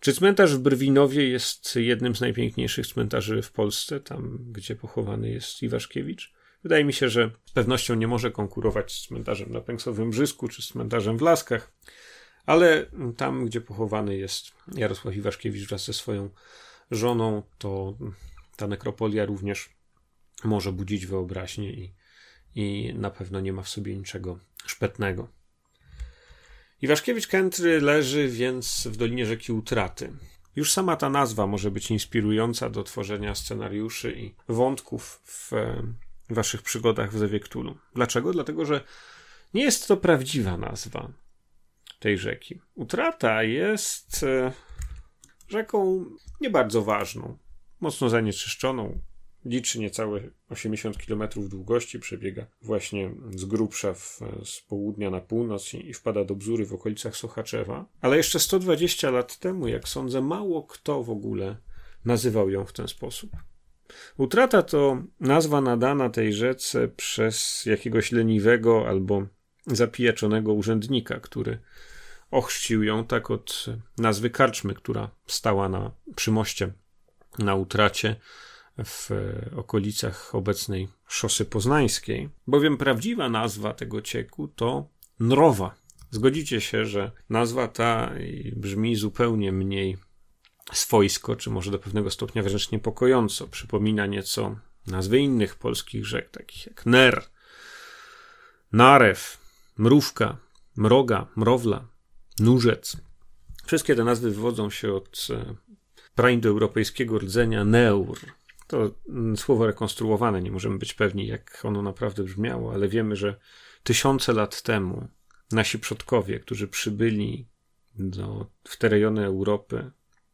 Czy cmentarz w Brwinowie jest jednym z najpiękniejszych cmentarzy w Polsce, tam gdzie pochowany jest Iwaszkiewicz? Wydaje mi się, że z pewnością nie może konkurować z cmentarzem na Pęksowym Brzysku czy z cmentarzem w Laskach, ale tam, gdzie pochowany jest Jarosław Iwaszkiewicz wraz ze swoją żoną, to ta nekropolia również może budzić wyobraźnię i i na pewno nie ma w sobie niczego szpetnego. Iwaszkiewicz Kętry leży więc w Dolinie Rzeki Utraty. Już sama ta nazwa może być inspirująca do tworzenia scenariuszy i wątków w waszych przygodach w Zewie. Dlaczego? Dlatego, że nie jest to prawdziwa nazwa tej rzeki. Utrata jest e, rzeką nie bardzo ważną, mocno zanieczyszczoną, liczy niecałe 80 km długości, przebiega właśnie z grubsza w, z południa na północ i, i wpada do Bzury w okolicach Sochaczewa. Ale jeszcze 120 lat temu, jak sądzę, mało kto w ogóle nazywał ją w ten sposób. Utrata to nazwa nadana tej rzece przez jakiegoś leniwego albo zapijaczonego urzędnika, który ochrzcił ją tak od nazwy karczmy, która stała na przymoście na utracie w okolicach obecnej szosy poznańskiej, bowiem prawdziwa nazwa tego cieku to Nrowa. Zgodzicie się, że nazwa ta brzmi zupełnie mniej swojsko, czy może do pewnego stopnia wręcz niepokojąco. Przypomina nieco nazwy innych polskich rzek, takich jak Ner, Narew, Mrówka, Mroga, Mrowla, Nurzec. Wszystkie te nazwy wywodzą się od e, praindoeuropejskiego rdzenia neur. To mm, słowo rekonstruowane, nie możemy być pewni, jak ono naprawdę brzmiało, ale wiemy, że tysiące lat temu nasi przodkowie, którzy przybyli do, w te rejony Europy,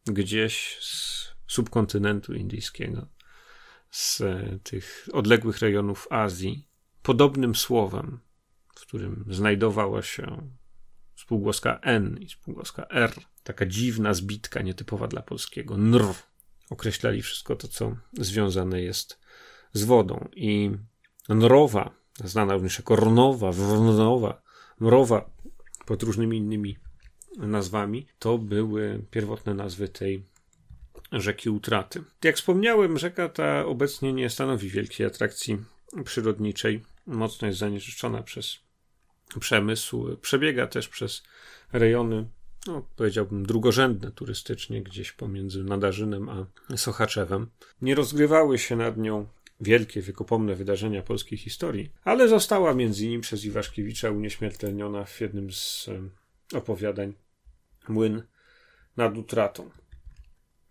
gdzieś z subkontynentu indyjskiego, z e, tych odległych rejonów Azji, podobnym słowem, w którym znajdowała się spółgłoska N i spółgłoska R, taka dziwna zbitka, nietypowa dla polskiego, nr, określali wszystko to, co związane jest z wodą. I nrowa, znana również jako rnowa, wrnowa, mrowa, pod różnymi innymi nazwami, to były pierwotne nazwy tej rzeki Utraty. Jak wspomniałem, rzeka ta obecnie nie stanowi wielkiej atrakcji przyrodniczej. Mocno jest zanieczyszczona przez przemysł. Przebiega też przez rejony, no, powiedziałbym, drugorzędne turystycznie, gdzieś pomiędzy Nadarzynem a Sochaczewem. Nie rozgrywały się nad nią wielkie, wiekopomne wydarzenia polskiej historii, ale została między innymi przez Iwaszkiewicza unieśmiertelniona w jednym z opowiadań Młyn nad utratą.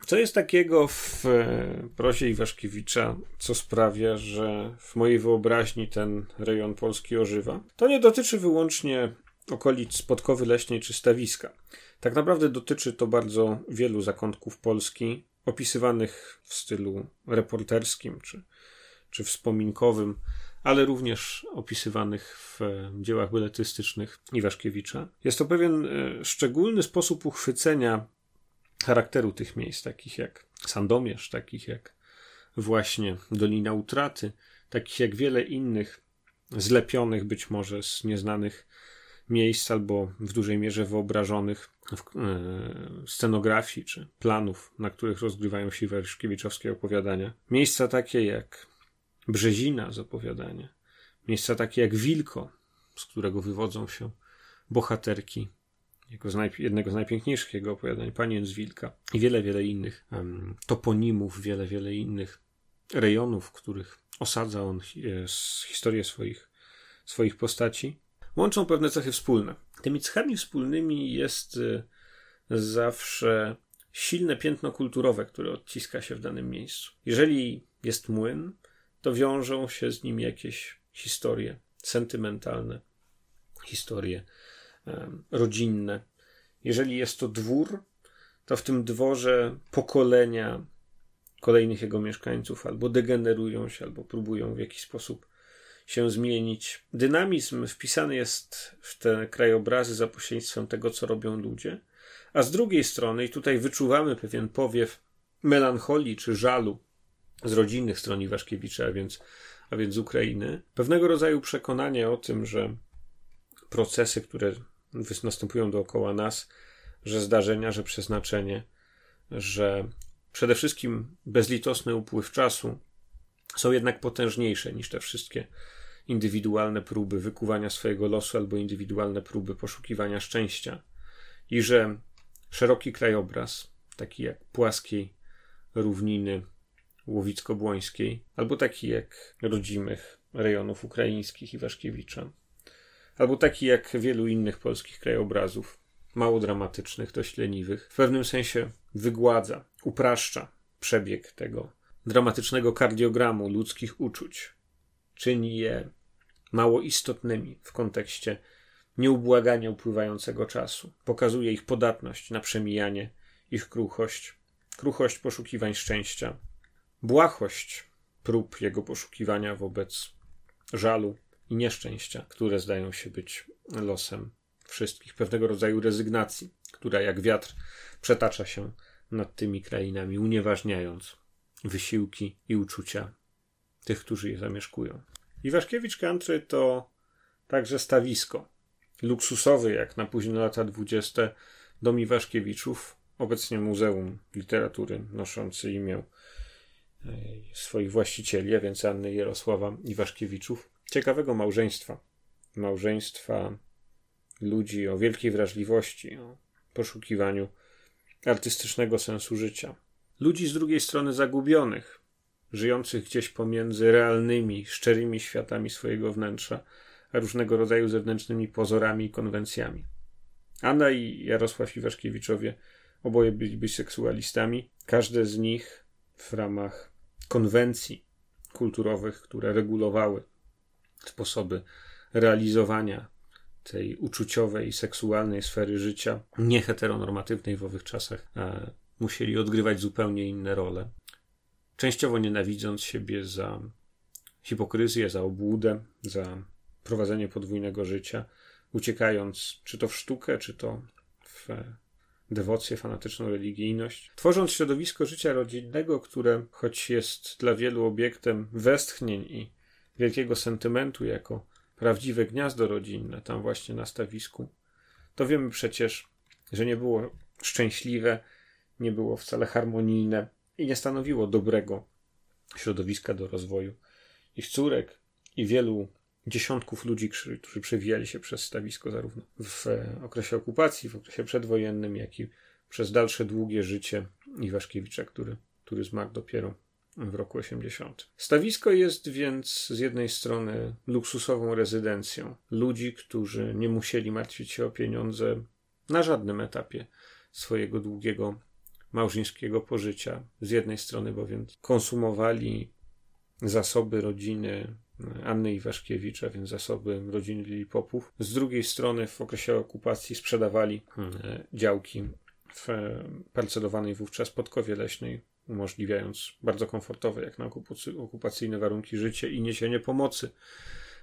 Co jest takiego w e, prozie Iwaszkiewicza, co sprawia, że w mojej wyobraźni ten rejon Polski ożywa? To nie dotyczy wyłącznie okolic Spodkowy Leśnej czy Stawiska. Tak naprawdę dotyczy to bardzo wielu zakątków Polski, opisywanych w stylu reporterskim czy, czy wspominkowym, ale również opisywanych w e, dziełach beletystycznych Iwaszkiewicza. Jest to pewien e, szczególny sposób uchwycenia charakteru tych miejsc, takich jak Sandomierz, takich jak właśnie Dolina Utraty, takich jak wiele innych zlepionych być może z nieznanych miejsc albo w dużej mierze wyobrażonych e, scenografii czy planów, na których rozgrywają się Werszkiewiczowskie opowiadania. Miejsca takie jak Brzezina z opowiadania, miejsca takie jak Wilko, z którego wywodzą się bohaterki jako z jednego z najpiękniejszych jego opowiadań, Panien z Wilka i wiele, wiele innych um, toponimów, wiele, wiele innych rejonów, w których osadza on hi- e, historię swoich, swoich postaci, łączą pewne cechy wspólne. Tymi cechami wspólnymi jest y, zawsze silne piętno kulturowe, które odciska się w danym miejscu. Jeżeli jest młyn, to wiążą się z nim jakieś historie sentymentalne, historie rodzinne. Jeżeli jest to dwór, to w tym dworze pokolenia kolejnych jego mieszkańców albo degenerują się, albo próbują w jakiś sposób się zmienić. Dynamizm wpisany jest w te krajobrazy za pośrednictwem tego, co robią ludzie, a z drugiej strony, i tutaj wyczuwamy pewien powiew melancholii czy żalu z rodzinnych stron Iwaszkiewicza, a więc, a więc z Ukrainy, pewnego rodzaju przekonanie o tym, że procesy, które następują dookoła nas, że zdarzenia, że przeznaczenie, że przede wszystkim bezlitosny upływ czasu są jednak potężniejsze niż te wszystkie indywidualne próby wykuwania swojego losu albo indywidualne próby poszukiwania szczęścia. I że szeroki krajobraz, taki jak płaskiej równiny łowicko-błońskiej, albo taki jak rodzimych rejonów ukraińskich i Waszkiewicza, albo taki jak wielu innych polskich krajobrazów, mało dramatycznych, dość leniwych, w pewnym sensie wygładza, upraszcza przebieg tego dramatycznego kardiogramu ludzkich uczuć, czyni je mało istotnymi w kontekście nieubłagania upływającego czasu, pokazuje ich podatność na przemijanie, ich kruchość, kruchość poszukiwań szczęścia, błahość prób jego poszukiwania wobec żalu i nieszczęścia, które zdają się być losem wszystkich, pewnego rodzaju rezygnacji, która jak wiatr przetacza się nad tymi krainami, unieważniając wysiłki i uczucia tych, którzy je zamieszkują. Iwaszkiewicz Country to także stawisko. Luksusowy, jak na późne lata dwudzieste, dom Iwaszkiewiczów, obecnie Muzeum Literatury noszący imię swoich właścicieli, a więc Anny Jarosława Iwaszkiewiczów. Ciekawego małżeństwa. Małżeństwa ludzi o wielkiej wrażliwości, o poszukiwaniu artystycznego sensu życia. Ludzi z drugiej strony zagubionych, żyjących gdzieś pomiędzy realnymi, szczerymi światami swojego wnętrza, a różnego rodzaju zewnętrznymi pozorami i konwencjami. Anna i Jarosław Iwaszkiewiczowie oboje byli biseksualistami, każde z nich w ramach konwencji kulturowych, które regulowały sposoby realizowania tej uczuciowej, seksualnej sfery życia, nieheteronormatywnej w owych czasach, musieli odgrywać zupełnie inne role. Częściowo nienawidząc siebie za hipokryzję, za obłudę, za prowadzenie podwójnego życia, uciekając czy to w sztukę, czy to w dewocję, fanatyczną religijność. Tworząc środowisko życia rodzinnego, które choć jest dla wielu obiektem westchnień i wielkiego sentymentu jako prawdziwe gniazdo rodzinne tam właśnie na stawisku, to wiemy przecież, że nie było szczęśliwe, nie było wcale harmonijne i nie stanowiło dobrego środowiska do rozwoju ich córek i wielu dziesiątków ludzi, którzy przewijali się przez stawisko zarówno w okresie okupacji, w okresie przedwojennym, jak i przez dalsze długie życie Iwaszkiewicza, który, który zmarł dopiero w roku 80. Stawisko jest więc z jednej strony luksusową rezydencją ludzi, którzy nie musieli martwić się o pieniądze na żadnym etapie swojego długiego małżeńskiego pożycia. Z jednej strony bowiem konsumowali zasoby rodziny Anny Iwaszkiewicz, a więc zasoby rodziny Lilipopów. Z drugiej strony w okresie okupacji sprzedawali e, działki w parcelowanej wówczas Podkowie Leśnej, umożliwiając bardzo komfortowe, jak na okupacyjne warunki życie i niesienie pomocy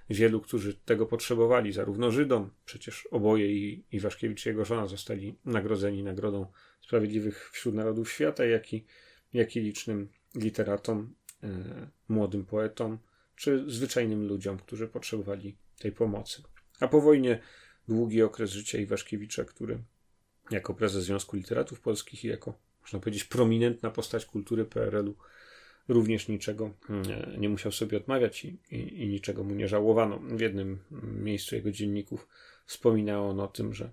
wielu, którzy tego potrzebowali, zarówno Żydom, przecież oboje i Iwaszkiewicz i jego żona zostali nagrodzeni Nagrodą Sprawiedliwych wśród Narodów Świata, jak i, jak i licznym literatom, e, młodym poetom, czy zwyczajnym ludziom, którzy potrzebowali tej pomocy. A po wojnie długi okres życia Iwaszkiewicza, który jako prezes Związku Literatów Polskich i jako, można powiedzieć, prominentna postać kultury PRL-u również niczego mm, nie musiał sobie odmawiać i, i, i, niczego mu nie żałowano. W jednym miejscu jego dzienników wspominał on o tym, że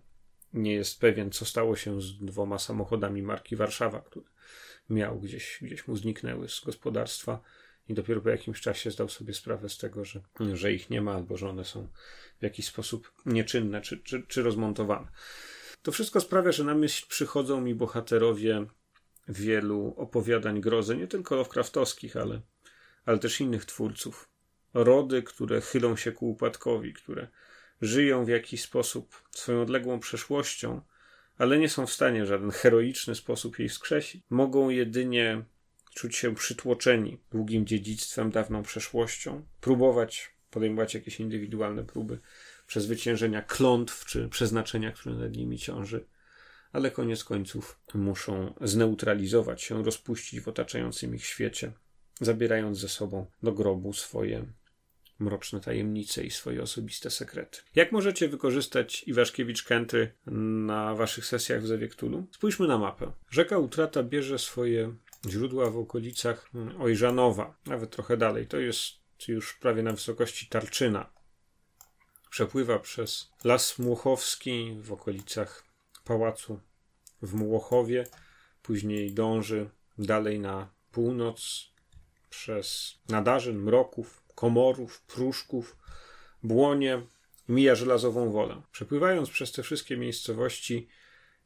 nie jest pewien, co stało się z dwoma samochodami marki Warszawa, które miał gdzieś, gdzieś mu zniknęły z gospodarstwa i dopiero po jakimś czasie zdał sobie sprawę z tego, że, że ich nie ma albo że one są w jakiś sposób nieczynne czy, czy, czy rozmontowane. To wszystko sprawia, że na myśl przychodzą mi bohaterowie wielu opowiadań grozy, nie tylko Lovecraftowskich, ale, ale też innych twórców. Rody, które chylą się ku upadkowi, które żyją w jakiś sposób swoją odległą przeszłością, ale nie są w stanie w żaden heroiczny sposób jej wskrzesić. Mogą jedynie czuć się przytłoczeni długim dziedzictwem, dawną przeszłością, próbować podejmować jakieś indywidualne próby przezwyciężenia klątw czy przeznaczenia, które nad nimi ciąży ale koniec końców muszą zneutralizować się, rozpuścić w otaczającym ich świecie, zabierając ze sobą do grobu swoje mroczne tajemnice i swoje osobiste sekrety. Jak możecie wykorzystać Iwaszkiewicz Kentry na waszych sesjach w Zawiektulu? Spójrzmy na mapę. Rzeka Utrata bierze swoje źródła w okolicach Ojżanowa, nawet trochę dalej. To jest już prawie na wysokości Tarczyna. Przepływa przez Las Młochowski w okolicach pałacu w Młochowie, później dąży dalej na północ przez Nadarzyn, Mroków, Komorów, Pruszków, Błonie, mija Żelazową Wolę. Przepływając przez te wszystkie miejscowości,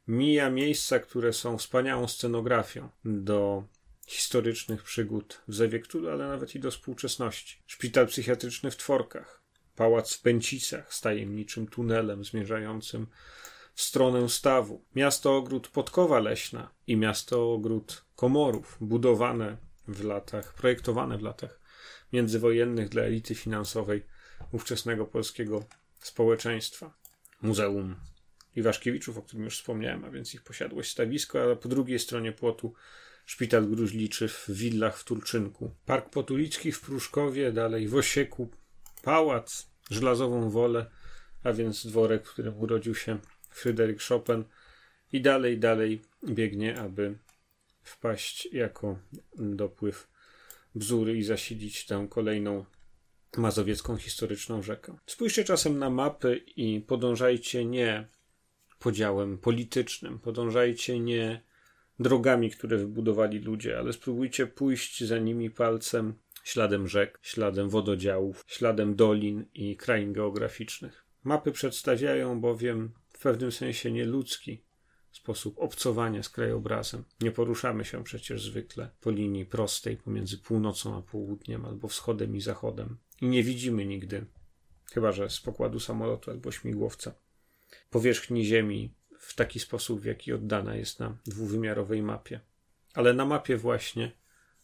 mija miejsca, które są wspaniałą scenografią do historycznych przygód w Zawiektulu, ale nawet i do współczesności. Szpital psychiatryczny w Tworkach, pałac w Pęcicach z tajemniczym tunelem zmierzającym w stronę stawu. Miasto ogród Podkowa Leśna i miasto ogród Komorów, budowane w latach, projektowane w latach międzywojennych dla elity finansowej ówczesnego polskiego społeczeństwa. Muzeum Iwaszkiewiczów, o którym już wspomniałem, a więc ich posiadłość stawisko, a po drugiej stronie płotu szpital gruźliczy w willach w Turczynku. Park Potulicki w Pruszkowie, dalej w Osieku, pałac, żelazową wolę, a więc dworek, w którym urodził się Fryderyk Chopin i dalej, dalej biegnie, aby wpaść jako dopływ bzury i zasilić tę kolejną mazowiecką historyczną rzekę. Spójrzcie czasem na mapy i podążajcie nie podziałem politycznym, podążajcie nie drogami, które wybudowali ludzie, ale spróbujcie pójść za nimi palcem śladem rzek, śladem wododziałów, śladem dolin i krain geograficznych. Mapy przedstawiają bowiem w pewnym sensie nieludzki sposób obcowania z krajobrazem. Nie poruszamy się przecież zwykle po linii prostej pomiędzy północą a południem albo wschodem i zachodem i nie widzimy nigdy, chyba że z pokładu samolotu albo śmigłowca, powierzchni Ziemi w taki sposób, w jaki oddana jest na dwuwymiarowej mapie. Ale na mapie właśnie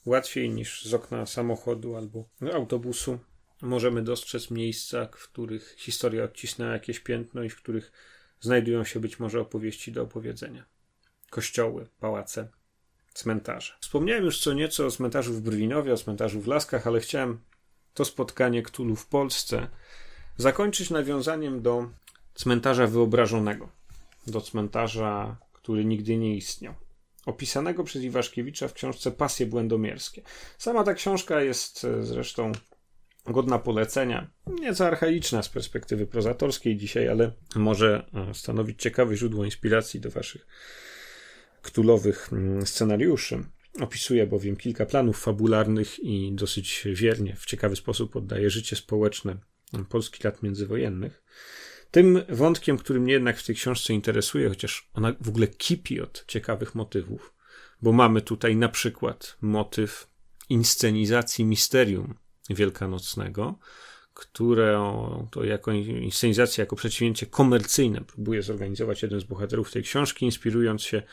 łatwiej niż z okna samochodu albo autobusu możemy dostrzec miejsca, w których historia odcisnęła jakieś piętno i w których znajdują się być może opowieści do opowiedzenia. Kościoły, pałace, cmentarze. Wspomniałem już co nieco o cmentarzu w Brwinowie, o cmentarzu w Laskach, ale chciałem to spotkanie Ktulu w Polsce zakończyć nawiązaniem do cmentarza wyobrażonego, do cmentarza, który nigdy nie istniał. Opisanego przez Iwaszkiewicza w książce Pasje Błędomierskie. Sama ta książka jest e, zresztą godna polecenia. Nieco archaiczna z perspektywy prozatorskiej dzisiaj, ale może e, stanowić ciekawe źródło inspiracji do waszych ktulowych mm, scenariuszy. Opisuje bowiem kilka planów fabularnych i dosyć wiernie, w ciekawy sposób oddaje życie społeczne Polski lat międzywojennych. Tym wątkiem, który mnie jednak w tej książce interesuje, chociaż ona w ogóle kipi od ciekawych motywów, bo mamy tutaj na przykład motyw inscenizacji misterium wielkanocnego, które to jako inscenizacja, jako przedsięwzięcie komercyjne próbuje zorganizować jeden z bohaterów tej książki, inspirując się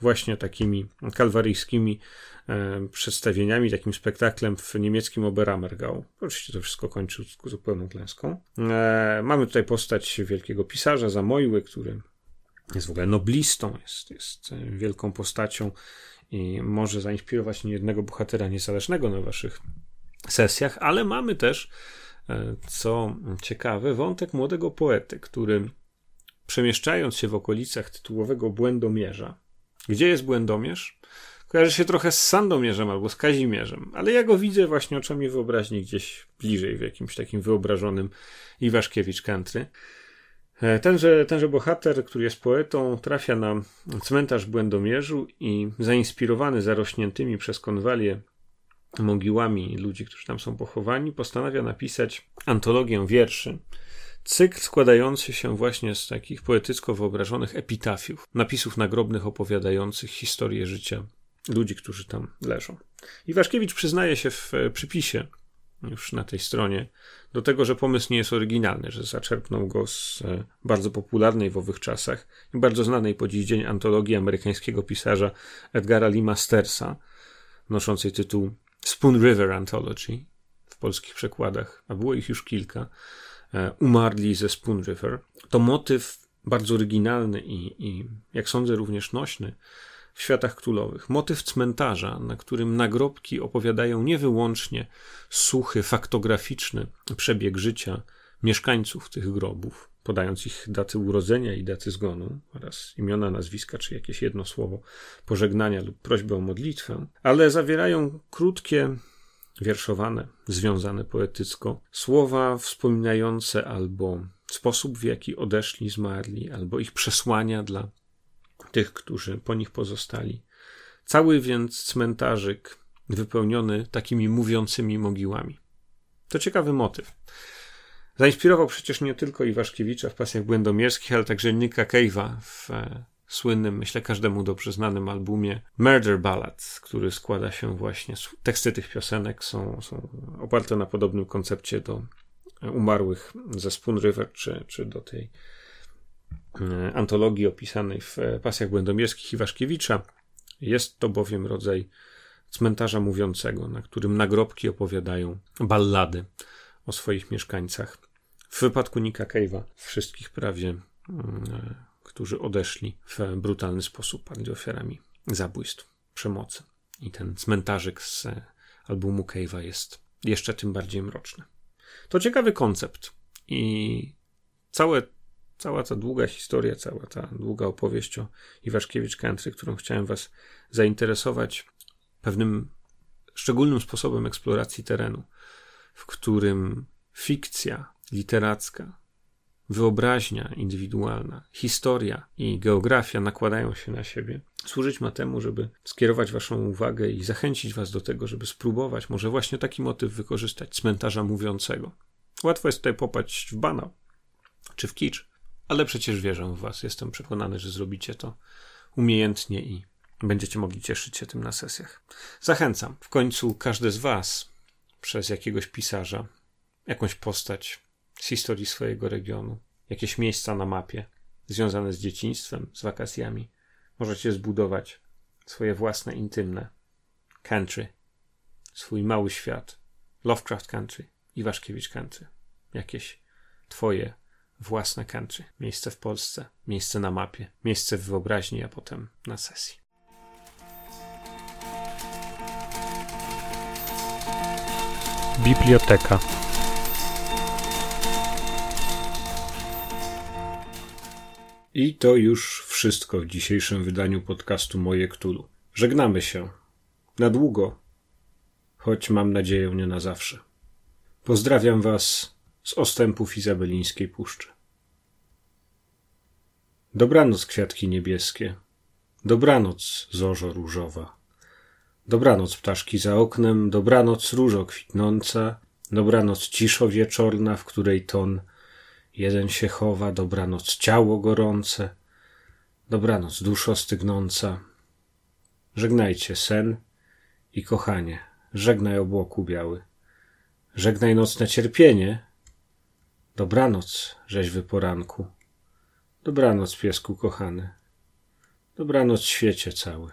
właśnie takimi kalwaryjskimi e, przedstawieniami, takim spektaklem w niemieckim Oberammergau. Oczywiście to wszystko kończy zupełną klęską. E, mamy tutaj postać wielkiego pisarza Zamojły, który jest w ogóle noblistą, jest, jest wielką postacią i może zainspirować niejednego bohatera niezależnego na waszych sesjach, ale mamy też co ciekawe, wątek młodego poety, który przemieszczając się w okolicach tytułowego Błędomierza, gdzie jest Błędomierz? Kojarzy się trochę z Sandomierzem albo z Kazimierzem, ale ja go widzę właśnie oczami wyobraźni gdzieś bliżej, w jakimś takim wyobrażonym Iwaszkiewicz country. E, tenże, tenże bohater, który jest poetą, trafia na cmentarz Błędomierzu i zainspirowany zarośniętymi przez konwalię mogiłami ludzi, którzy tam są pochowani, postanawia napisać antologię wierszy. Cykl składający się właśnie z takich poetycko wyobrażonych epitafiów, napisów nagrobnych opowiadających historię życia ludzi, którzy tam leżą. Iwaszkiewicz przyznaje się w przypisie już na tej stronie do tego, że pomysł nie jest oryginalny, że zaczerpnął go z e, bardzo popularnej w owych czasach i bardzo znanej po dziś dzień antologii amerykańskiego pisarza Edgara Lee Mastersa, noszącej tytuł Spoon River Anthology w polskich przekładach, a było ich już kilka, e, umarli ze Spoon River. To motyw bardzo oryginalny i, i jak sądzę, również nośny w światach królowych. Motyw cmentarza, na którym nagrobki opowiadają nie wyłącznie suchy, faktograficzny przebieg życia mieszkańców tych grobów, podając ich daty urodzenia i daty zgonu oraz imiona, nazwiska czy jakieś jedno słowo pożegnania lub prośbę o modlitwę, ale zawierają krótkie, wierszowane, związane poetycko słowa wspominające albo sposób, w jaki odeszli, zmarli, albo ich przesłania dla tych, którzy po nich pozostali. Cały więc cmentarzyk wypełniony takimi mówiącymi mogiłami. To ciekawy motyw. Zainspirował przecież nie tylko Iwaszkiewicza w pasjach błędomierskich, ale także Nicka Cave'a w e, słynnym, myślę każdemu dobrze znanym albumie Murder Ballads, który składa się właśnie, teksty tych piosenek są, są oparte na podobnym koncepcie do umarłych ze Spoon River, czy, czy do tej e, antologii opisanej w e, pasjach błędomierskich Iwaszkiewicza. Jest to bowiem rodzaj cmentarza mówiącego, na którym nagrobki opowiadają ballady o swoich mieszkańcach. W wypadku Nika Cave'a wszystkich prawie, mm, którzy odeszli w brutalny sposób, padli ofiarami zabójstw, przemocy. I ten cmentarzyk z albumu Cave'a jest jeszcze tym bardziej mroczny. To ciekawy koncept i całe, cała ta długa historia, cała ta długa opowieść o Iwaszkiewicz Country, którą chciałem was zainteresować pewnym szczególnym sposobem eksploracji terenu, w którym fikcja literacka, wyobraźnia indywidualna, historia i geografia nakładają się na siebie, służyć ma temu, żeby skierować Waszą uwagę i zachęcić Was do tego, żeby spróbować może właśnie taki motyw wykorzystać cmentarza mówiącego. Łatwo jest tutaj popaść w banał czy w kicz, ale przecież wierzę w Was. Jestem przekonany, że zrobicie to umiejętnie i będziecie mogli cieszyć się tym na sesjach. Zachęcam. W końcu każdy z Was przez jakiegoś pisarza, jakąś postać z historii swojego regionu, jakieś miejsca na mapie związane z dzieciństwem, z wakacjami, możecie zbudować swoje własne intymne country, swój mały świat, Lovecraft country, Iwaszkiewicz country, jakieś twoje własne country, miejsce w Polsce, miejsce na mapie, miejsce w wyobraźni, a potem na sesji. Biblioteka. I to już wszystko w dzisiejszym wydaniu podcastu Moje Ktulu. Żegnamy się. Na długo, choć mam nadzieję nie na zawsze. Pozdrawiam Was z ostępów izabelińskiej puszczy. Dobranoc, kwiatki niebieskie. Dobranoc, zorzo różowa. Dobranoc, ptaszki za oknem. Dobranoc, różo kwitnąca. Dobranoc, ciszo wieczorna, w której ton jeden się chowa. Dobranoc, ciało gorące. Dobranoc, duszo stygnąca. Żegnajcie sen i kochanie. Żegnaj obłoku biały. Żegnaj nocne cierpienie. Dobranoc, rzeźwy poranku. Dobranoc, piesku kochany. Dobranoc, świecie cały.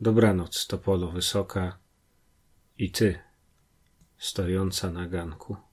Dobranoc, topolo wysoka i ty, stojąca na ganku.